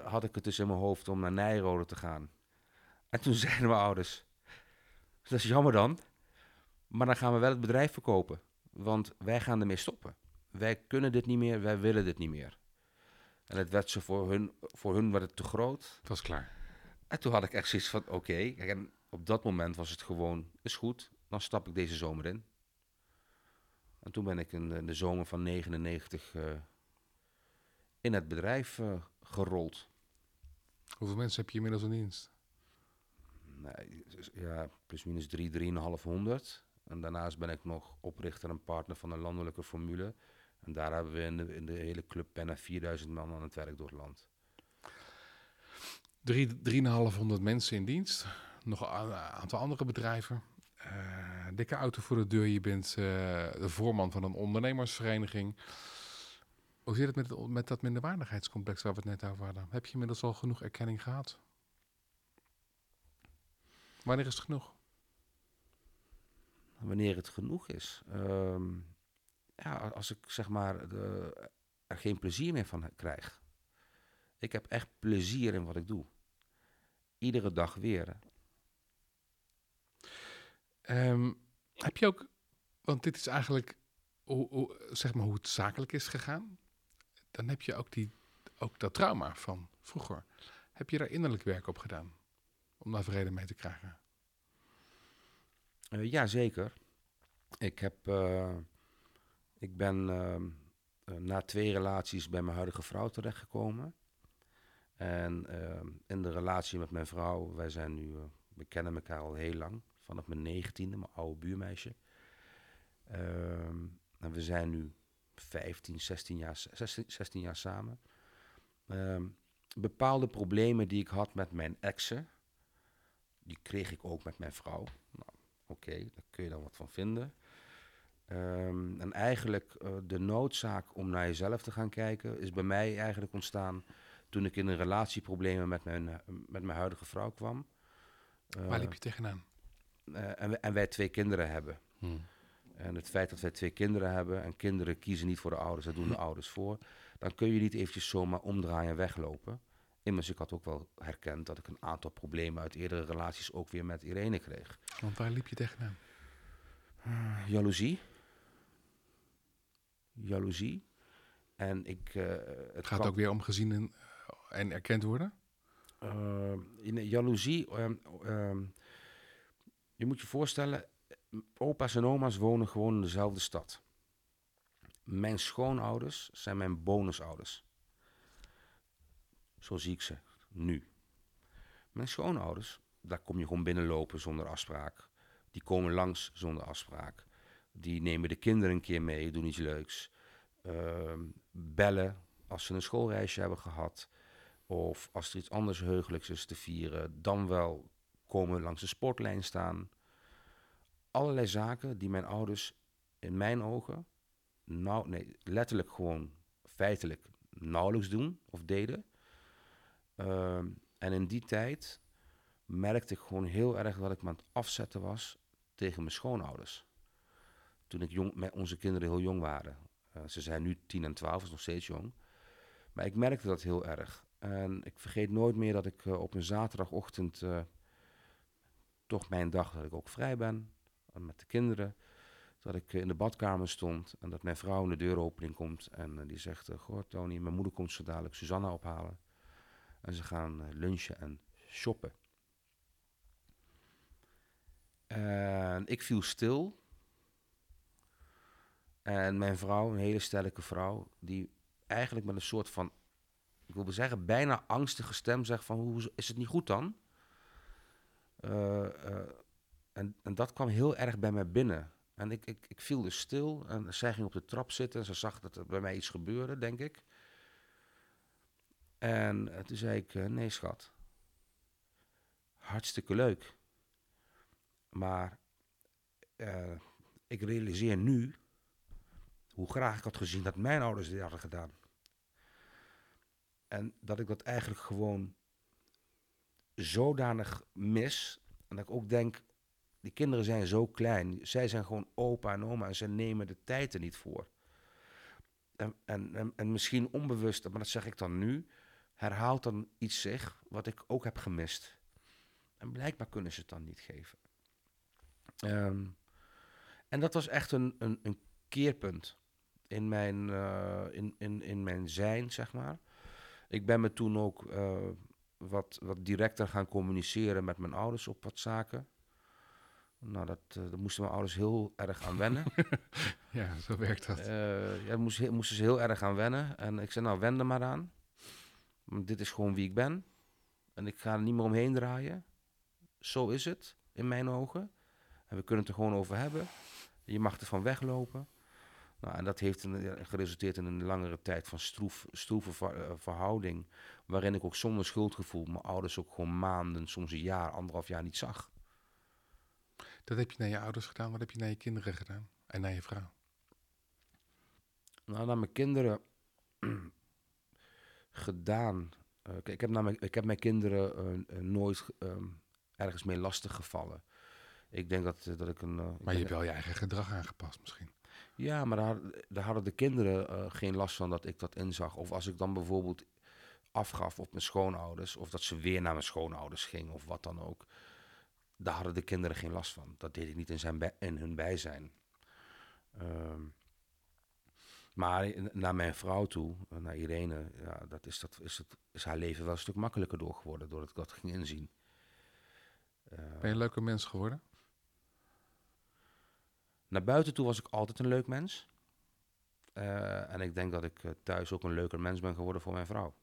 had ik het dus in mijn hoofd om naar Nijrode te gaan. En toen zeiden mijn ouders... Dat is jammer dan. Maar dan gaan we wel het bedrijf verkopen. Want wij gaan ermee stoppen wij kunnen dit niet meer, wij willen dit niet meer. En het werd ze voor hun, voor hun werd het te groot. Het was klaar. En toen had ik echt zoiets van, oké, en op dat moment was het gewoon, is goed, dan stap ik deze zomer in. En toen ben ik in de, zomer van 99 uh, eh, in het bedrijf uh, gerold. Hoeveel mensen heb je inmiddels in dienst? Ja, plus minus drie, drieënhalfhonderd. En daarnaast ben ik nog oprichter en partner van een landelijke formule. En daar hebben we in de, in de hele club bijna 4000 man aan het werk door het land. Drie, 3,500 mensen in dienst. Nog een aantal andere bedrijven. Uh, dikke auto voor de deur. Je bent uh, de voorman van een ondernemersvereniging. Hoe zit het met, met dat minderwaardigheidscomplex waar we het net over hadden? Heb je inmiddels al genoeg erkenning gehad? Wanneer is het genoeg? Wanneer het genoeg is. Um, ja, als ik zeg maar de, er geen plezier meer van krijg. Ik heb echt plezier in wat ik doe. Iedere dag weer. Um, heb je ook, want dit is eigenlijk hoe, hoe, zeg maar hoe het zakelijk is gegaan. Dan heb je ook, die, ook dat trauma van vroeger. Heb je daar innerlijk werk op gedaan? Om daar vrede mee te krijgen? Uh, ja, zeker. Ik heb uh, ik ben uh, na twee relaties bij mijn huidige vrouw terechtgekomen. En uh, in de relatie met mijn vrouw, wij zijn nu, we kennen elkaar al heel lang, vanaf mijn negentiende, mijn oude buurmeisje. Ehm, en we zijn nu 15, 16 jaar, 16, 16 jaar samen. Ehm, bepaalde problemen die ik had met mijn exen, die kreeg ik ook met mijn vrouw. Nou, oké, okay, daar kun je dan wat van vinden. Um, en eigenlijk uh, de noodzaak om naar jezelf te gaan kijken is bij mij eigenlijk ontstaan toen ik in een relatieproblemen met mijn, uh, met mijn huidige vrouw kwam. Uh, Waar liep je tegenaan? en, en, wij twee kinderen hebben. Hmm. En het feit dat wij twee kinderen hebben en kinderen kiezen niet voor de ouders, dat doen de ouders voor, dan kun je niet eventjes zomaar omdraaien en weglopen. Immers, ik had ook wel herkend dat ik een aantal problemen uit eerdere relaties ook weer met Irene kreeg. Want waar liep je tegenaan? jaloezie jaloezie. En ik, uh, het gaat ook weer om gezien en, en erkend worden? Uh, in jaloezie, um, um, je moet je voorstellen, opa's en oma's wonen gewoon in dezelfde stad. Mijn schoonouders zijn mijn bonusouders. Zo zie ik ze nu. Mijn schoonouders, daar kom je gewoon binnenlopen zonder afspraak. Die komen langs zonder afspraak. Die nemen de kinderen een keer mee, doen iets leuks. Uh, bellen als ze een schoolreisje hebben gehad. Of als er iets anders heugelijks is te vieren, dan wel komen langs de sportlijn staan. Allerlei zaken die mijn ouders in mijn ogen, nou, nee, letterlijk gewoon feitelijk nauwelijks doen of deden. Ehm, en in die tijd merkte ik gewoon heel erg dat ik me aan het afzetten was tegen mijn schoonouders. Toen ik jong, met onze kinderen heel jong waren. Uh, ze zijn nu 10 en 12, is nog steeds jong. Maar ik merkte dat heel erg. En ik vergeet nooit meer dat ik uh, op een zaterdagochtend, uh, toch mijn dag dat ik ook vrij ben, met de kinderen, dat ik in de badkamer stond en dat mijn vrouw in de deuropening komt en die zegt, goh Tony, mijn moeder komt zo dadelijk Susanna ophalen. En ze gaan lunchen en shoppen. En ik viel stil. En mijn vrouw, een hele sterke vrouw, die eigenlijk met een soort van, ik wil zeggen, bijna angstige stem zegt van, hoe is het niet goed dan? Uh, uh, en, en dat kwam heel erg bij mij binnen. En ik, ik, ik viel dus stil en zij ging op de trap zitten en ze zag dat er bij mij iets gebeurde, denk ik. En uh, toen zei ik, nee schat, hartstikke leuk. Maar uh, ik realiseer nu hoe graag ik had gezien dat mijn ouders dit hadden gedaan. En dat ik dat eigenlijk gewoon zodanig mis. En dat ik ook denk, die kinderen zijn zo klein. Zij zijn gewoon opa en oma en ze nemen de tijd er niet voor. En, en, en misschien onbewust, maar dat zeg ik dan nu, herhaalt dan iets zich wat ik ook heb gemist. En blijkbaar kunnen ze het dan niet geven. Um, en dat was echt een, een, een keerpunt in mijn, uh, in, in, in mijn zijn, zeg maar. Ik ben me toen ook uh, wat, wat directer gaan communiceren met mijn ouders op wat zaken. Nou, dat, uh, daar moesten mijn ouders heel erg aan wennen. ja, zo werkt dat. ja, moest, moesten ze heel erg aan wennen. En ik zei, nou, wend er maar aan. Dit is gewoon wie ik ben. En ik ga er niet meer omheen draaien. Zo is het, in mijn ogen. En we kunnen het er gewoon over hebben. Je mag ervan weglopen. Nou, en dat heeft een, geresulteerd in een langere tijd van stroef, stroeve uh, verhouding. Waarin ik ook zonder schuldgevoel mijn ouders ook gewoon maanden, soms een jaar, anderhalf jaar niet zag. Dat heb je naar je ouders gedaan. Wat heb je naar je kinderen gedaan? En naar je vrouw? Nou, naar mijn kinderen gedaan. Uh, ik, heb naar mijn, ik heb mijn kinderen uh, nooit um, ergens mee lastig gevallen. Ik denk dat, dat ik een. Maar je hebt wel je eigen gedrag aangepast, misschien. Ja, maar daar, daar hadden de kinderen geen last van dat ik dat inzag. Of als ik dan bijvoorbeeld afgaf op mijn schoonouders, of dat ze weer naar mijn schoonouders ging, of wat dan ook. Daar hadden de kinderen geen last van. Dat deed ik niet in, zijn in hun bijzijn. Um, maar naar mijn vrouw toe, naar Irene, ja, dat is, dat, is, het, is haar leven wel een stuk makkelijker door geworden, doordat ik dat ging inzien. Uh, ben je een leuke mens geworden? Naar buiten toe was ik altijd een leuk mens. Uh, en ik denk dat ik thuis ook een leuker mens ben geworden voor mijn vrouw.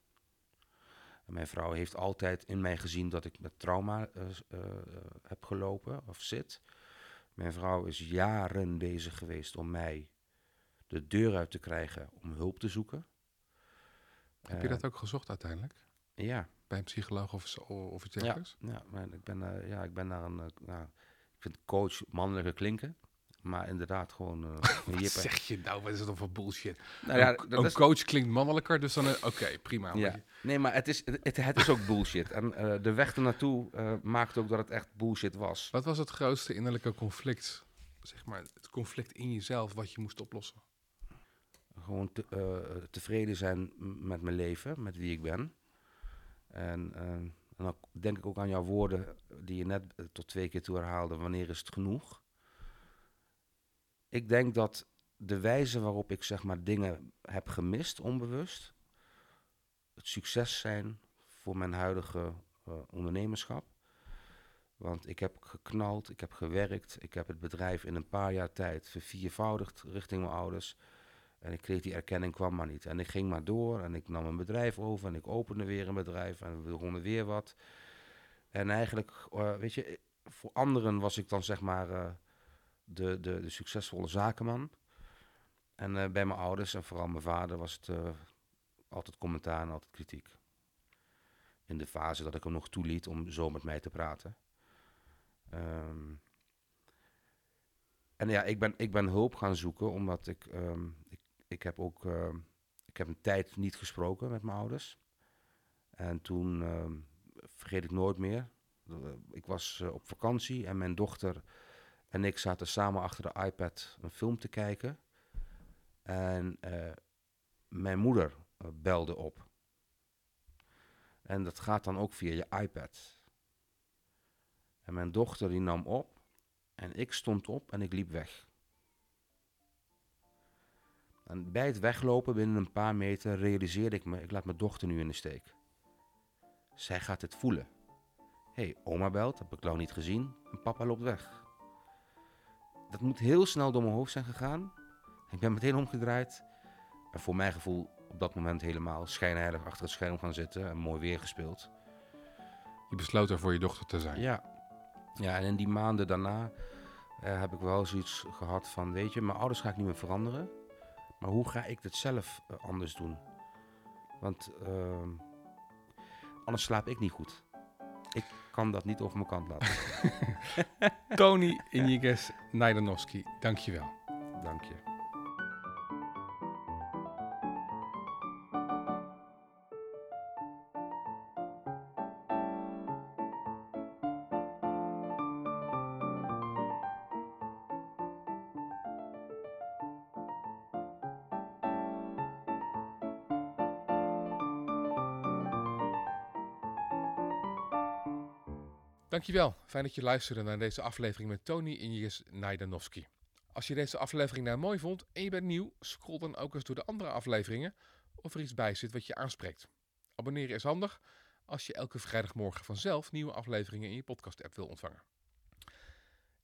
En mijn vrouw heeft altijd in mij gezien dat ik met trauma uh, heb gelopen of zit. Mijn vrouw is jaren bezig geweest om mij de deur uit te krijgen om hulp te zoeken. Heb je dat ook gezocht uiteindelijk? Ja. Bij een psycholoog of, of iets dergelijks? Ja, ja, ik ben, ja, ik ben naar een... nou, ik vind coach mannelijke klinken. Maar inderdaad gewoon... Uh, wat zeg je nou? Wat is dat voor bullshit? Nou ja, een, een is... coach klinkt mannelijker, dus dan... Uh, Oké, okay, prima. Ja. Nee, maar het is, het, het is ook bullshit. En uh, de weg ernaartoe maakte ook dat het echt bullshit was. Wat was het grootste innerlijke conflict? Zeg maar, het conflict in jezelf wat je moest oplossen? Gewoon te, tevreden zijn met mijn leven, met wie ik ben. En, en dan denk ik ook aan jouw woorden die je net tot twee keer toe herhaalde. Wanneer is het genoeg? ik denk dat de wijze waarop ik zeg maar dingen heb gemist, onbewust, het succes zijn voor mijn huidige ondernemerschap. Want ik heb geknald, ik heb gewerkt, ik heb het bedrijf in een paar jaar tijd verviervoudigd richting mijn ouders. En ik kreeg die erkenning, kwam maar niet. En ik ging maar door en ik nam een bedrijf over en ik opende weer een bedrijf en we begonnen weer wat. En eigenlijk, uh, weet je, voor anderen was ik dan zeg maar uh, de, de, de succesvolle zakenman. En bij mijn ouders en vooral mijn vader was het altijd commentaar en altijd kritiek. in de fase dat ik hem nog toeliet om zo met mij te praten. Ehm, en ja, ik ben, ik ben hulp gaan zoeken omdat ik, ehm, ik, ik heb ook ehm, ik heb een tijd niet gesproken met mijn ouders. En toen vergeet ik nooit meer. Eh, ik was eh, op vakantie en mijn dochter en ik zaten samen achter de iPad een film te kijken. En uh, mijn moeder belde op. En dat gaat dan ook via je iPad. En mijn dochter die nam op en ik stond op en ik liep weg. En bij het weglopen binnen een paar meter realiseerde ik me, ik laat mijn dochter nu in de steek. Zij gaat het voelen. Hé, hey, oma belt, heb ik lang niet gezien en papa loopt weg. Dat moet heel snel door mijn hoofd zijn gegaan. Ik ben meteen omgedraaid. En voor mijn gevoel op dat moment helemaal schijnheilig achter het scherm gaan zitten en mooi weer gespeeld. Je besloot er voor je dochter te zijn. Ja. Ja, en in die maanden daarna uh, heb ik wel zoiets gehad van, weet je, mijn ouders ga ik niet meer veranderen. Maar hoe ga ik dit zelf uh, anders doen? Want uh, anders slaap ik niet goed. Ik kan dat niet over mijn kant laten. Tony Iniges Najdanovski, dankjewel. Dank je. Dankjewel. Fijn dat je luisterde naar deze aflevering met Tony Injes Najdanovski. Als je deze aflevering nou mooi vond en je bent nieuw, scroll dan ook eens door de andere afleveringen of er iets bij zit wat je aanspreekt. Abonneren is handig als je elke vrijdagmorgen vanzelf nieuwe afleveringen in je podcast-app wil ontvangen.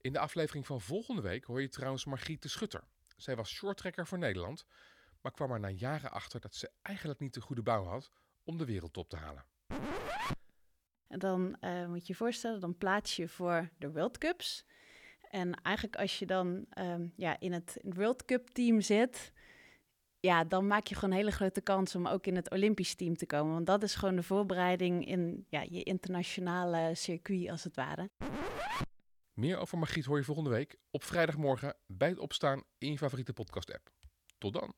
In de aflevering van volgende week hoor je trouwens Margriet de Schutter. Zij was shorttrekker voor Nederland, maar kwam er na jaren achter dat ze eigenlijk niet de goede bouw had om de wereldtop te halen. En dan uh, moet je je voorstellen, dan plaats je voor de World Cups. En eigenlijk als je dan um, ja, in het World Cup team zit, ja, dan maak je gewoon een hele grote kans om ook in het Olympisch team te komen. Want dat is gewoon de voorbereiding in ja, je internationale circuit, als het ware. Meer over Margriet hoor je volgende week op vrijdagmorgen bij het opstaan in je favoriete podcast-app. Tot dan.